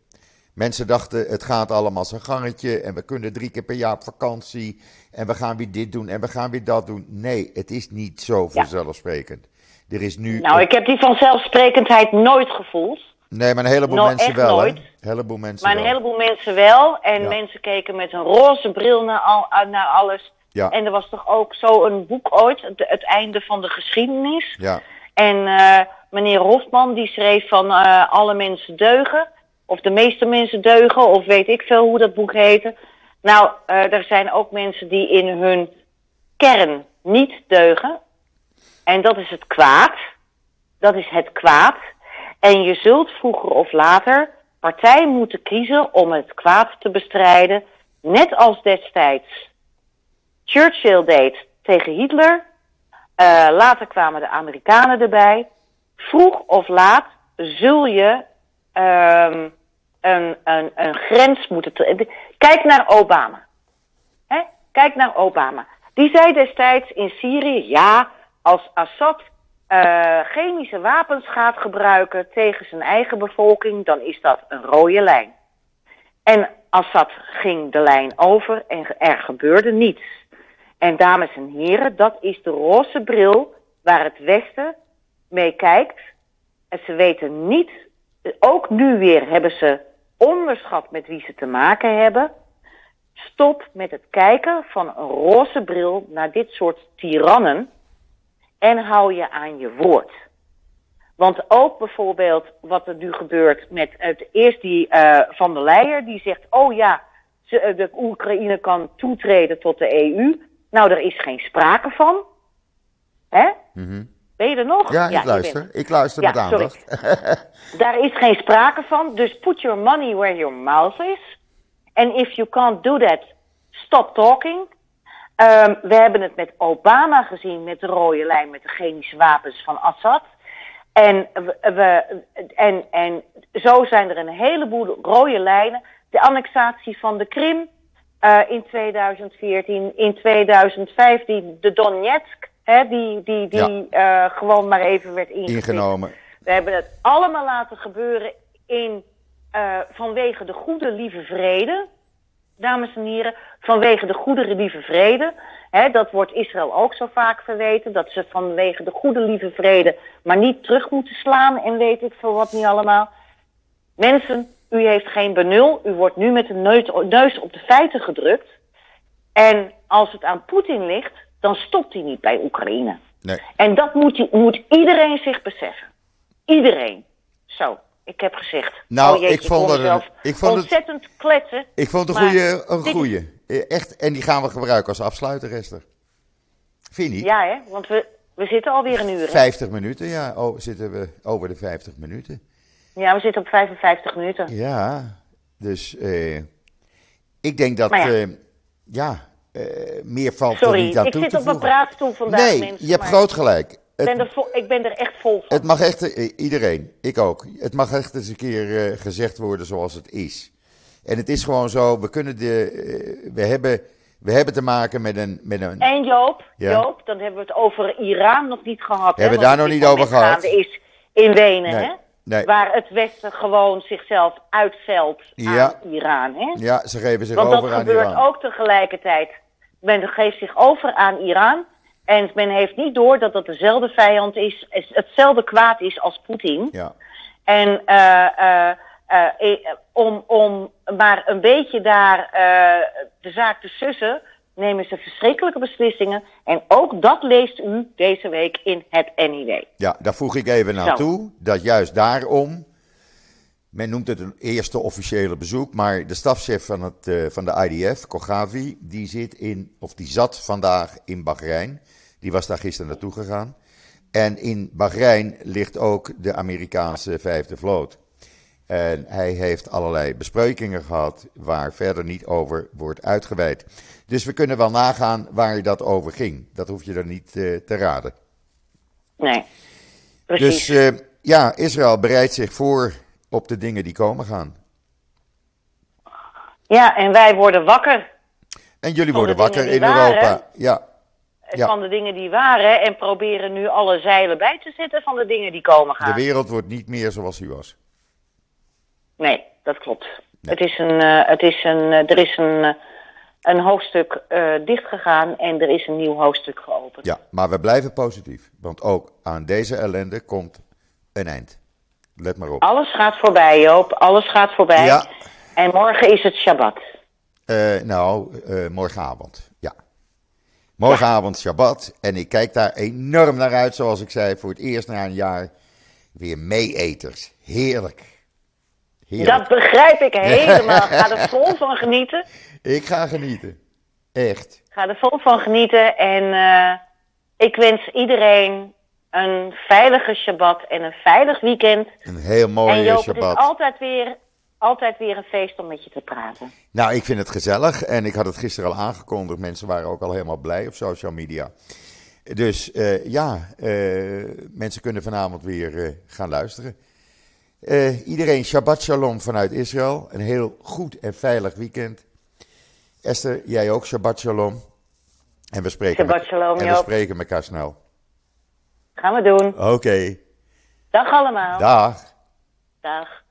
Mensen dachten, het gaat allemaal zijn gangetje en we kunnen drie keer per jaar op vakantie en we gaan weer dit doen en we gaan weer dat doen. Nee, het is niet zo vanzelfsprekend. Er is nu nou, ik heb die vanzelfsprekendheid nooit gevoeld. Nee, maar een heleboel no, mensen wel. Nooit. Een heleboel mensen maar wel. een heleboel mensen wel. En Ja. mensen keken met een roze bril naar, al, naar alles. Ja. En er was toch ook zo een boek ooit, het, het einde van de geschiedenis. Ja, En eh, meneer Hofman die schreef van eh, alle mensen deugen. Of de meeste mensen deugen. Of weet ik veel hoe dat boek heette. Nou, eh, er zijn ook mensen die in hun kern niet deugen. En dat is het kwaad. Dat is het kwaad. En je zult vroeger of later partij moeten kiezen om het kwaad te bestrijden. Net als destijds Churchill deed tegen Hitler. Uh, later kwamen de Amerikanen erbij. Vroeg of laat zul je um, een, een, een grens moeten. Te... Kijk naar Obama. Hè? Kijk naar Obama. Die zei destijds in Syrië: ja, als Assad uh, chemische wapens gaat gebruiken tegen zijn eigen bevolking, dan is dat een rode lijn. En Assad ging de lijn over en er gebeurde niets. En dames en heren, dat is de roze bril waar het Westen mee kijkt. En ze weten niet, ook nu weer hebben ze onderschat met wie ze te maken hebben. Stop met het kijken van een roze bril naar dit soort tirannen en hou je aan je woord. Want ook bijvoorbeeld wat er nu gebeurt met het eerst die uh, van der Leijer die zegt: oh ja, ze, de Oekraïne kan toetreden tot de EU. Nou, er is geen sprake van. Hè? Mm -hmm. Ben je er nog? Ja, ik luister. Ik luister ja, met aandacht. [LAUGHS] Daar is geen sprake van. Dus put your money where your mouth is. And if you can't do that, stop talking. Um, we hebben het met Obama gezien met de rode lijn met de chemische wapens van Assad. En, we, en, en zo zijn er een heleboel rode lijnen. De annexatie van de Krim uh, in 2014, in 2015 de Donetsk, hè, die, die, die ja. uh, gewoon maar even werd ingenomen. We hebben het allemaal laten gebeuren in, uh, vanwege de goede lieve vrede. Dames en heren, vanwege de goede lieve vrede. Hè, dat wordt Israël ook zo vaak verweten. Dat ze vanwege de goede lieve vrede maar niet terug moeten slaan en weet ik veel wat niet allemaal. Mensen, u heeft geen benul. U wordt nu met de neus op de feiten gedrukt. En als het aan Poetin ligt, dan stopt hij niet bij Oekraïne. Nee. En dat moet, moet iedereen zich beseffen. Iedereen. Zo, ik heb gezegd. Nou, oh jeetje, ik vond een, ik vond ontzettend het, kletsen. Ik vond het een goede, een dit- goede. Echt, en die gaan we gebruiken als afsluiter, Esther. Vind je? Ja, hè? Want we, we zitten alweer een uur. Hè? 50 minuten, ja. Oh, zitten we over de 50 minuten. Ja, we zitten op 55 minuten. Ja, dus eh, ik denk dat, ja. eh, ja, eh, meer valt er Sorry, niet aan ik toe zit te op mijn praatstoel vandaag, Nee, mensen. je hebt maar- groot gelijk. Ik ben, er vol, ik ben er echt vol van. Het mag echt, eh, iedereen, ik ook. Het mag echt eens een keer eh, gezegd worden zoals het is. En het is gewoon zo, we kunnen de, eh, we hebben, we hebben te maken met een, met een En Joop, Ja. Joop, dan hebben we het over Iran nog niet gehad. Hebben we daar nog niet over gehad? is in Wenen, Nee, hè? nee. Waar het Westen gewoon zichzelf uitvelt Ja. aan Iran, hè? ja, ze geven zich Want dat over aan gebeurt Iran. ook tegelijkertijd. Men geeft zich over aan Iran. En men heeft niet door dat dat dezelfde vijand is, hetzelfde kwaad is als Poetin. Ja, En eh, eh, eh, om, om maar een beetje daar de zaak te sussen, nemen ze verschrikkelijke beslissingen. En ook dat leest u deze week in het NIW. ja, daar voeg ik even aan Zo. toe, dat juist daarom, men noemt het een eerste officiële bezoek, maar de stafchef van, het, van de IDF, Kogavi, die zit in, of die zat vandaag in Bahrein. Die was daar gisteren naartoe gegaan. En in Bahrein ligt ook de Amerikaanse vijfde vloot. En hij heeft allerlei besprekingen gehad waar verder niet over wordt uitgeweid. Dus we kunnen wel nagaan waar dat over ging. Dat hoef je er niet eh, te raden. Nee, precies. Dus eh, ja, Israël bereidt zich voor op de dingen die komen gaan. ja, en wij worden wakker En jullie worden de wakker in waren. Europa. Ja, Ja. van de dingen die waren. En proberen nu alle zeilen bij te zetten van de dingen die komen de gaan. wereld wordt niet meer zoals u was. Nee, dat klopt. Nee. Het is een, eh, het is een, eh, er is een, eh, een hoofdstuk dichtgegaan en er is een nieuw hoofdstuk geopend. Ja, maar we blijven positief. Want ook aan deze ellende komt een eind. Let maar op. Alles gaat voorbij, Joop. Alles gaat voorbij. Ja. En morgen is het Shabbat. Nou, morgenavond. Ja. Morgenavond Shabbat. En ik kijk daar enorm naar uit, zoals ik zei, voor het eerst na een jaar. Weer meeeters. Heerlijk. Heerlijk. Dat begrijp ik [LAUGHS] helemaal. Ga er vol van genieten. Ik ga genieten. Echt. Ga er vol van genieten. En eh, ik wens iedereen een veilige Shabbat en een veilig weekend. Een heel en mooie Joop, het is Shabbat. altijd weer, altijd weer een feest om met je te praten. Nou, ik vind het gezellig en ik had het gisteren al aangekondigd. Mensen waren ook al helemaal blij op social media. Dus eh, ja, eh, mensen kunnen vanavond weer eh, gaan luisteren. Iedereen Shabbat Shalom vanuit Israël. Een heel goed en veilig weekend. Esther, jij ook Shabbat Shalom. En we spreken, Shabbat Shalom, en we spreken elkaar snel. Gaan we doen. Oké, Dag allemaal. dag. Dag.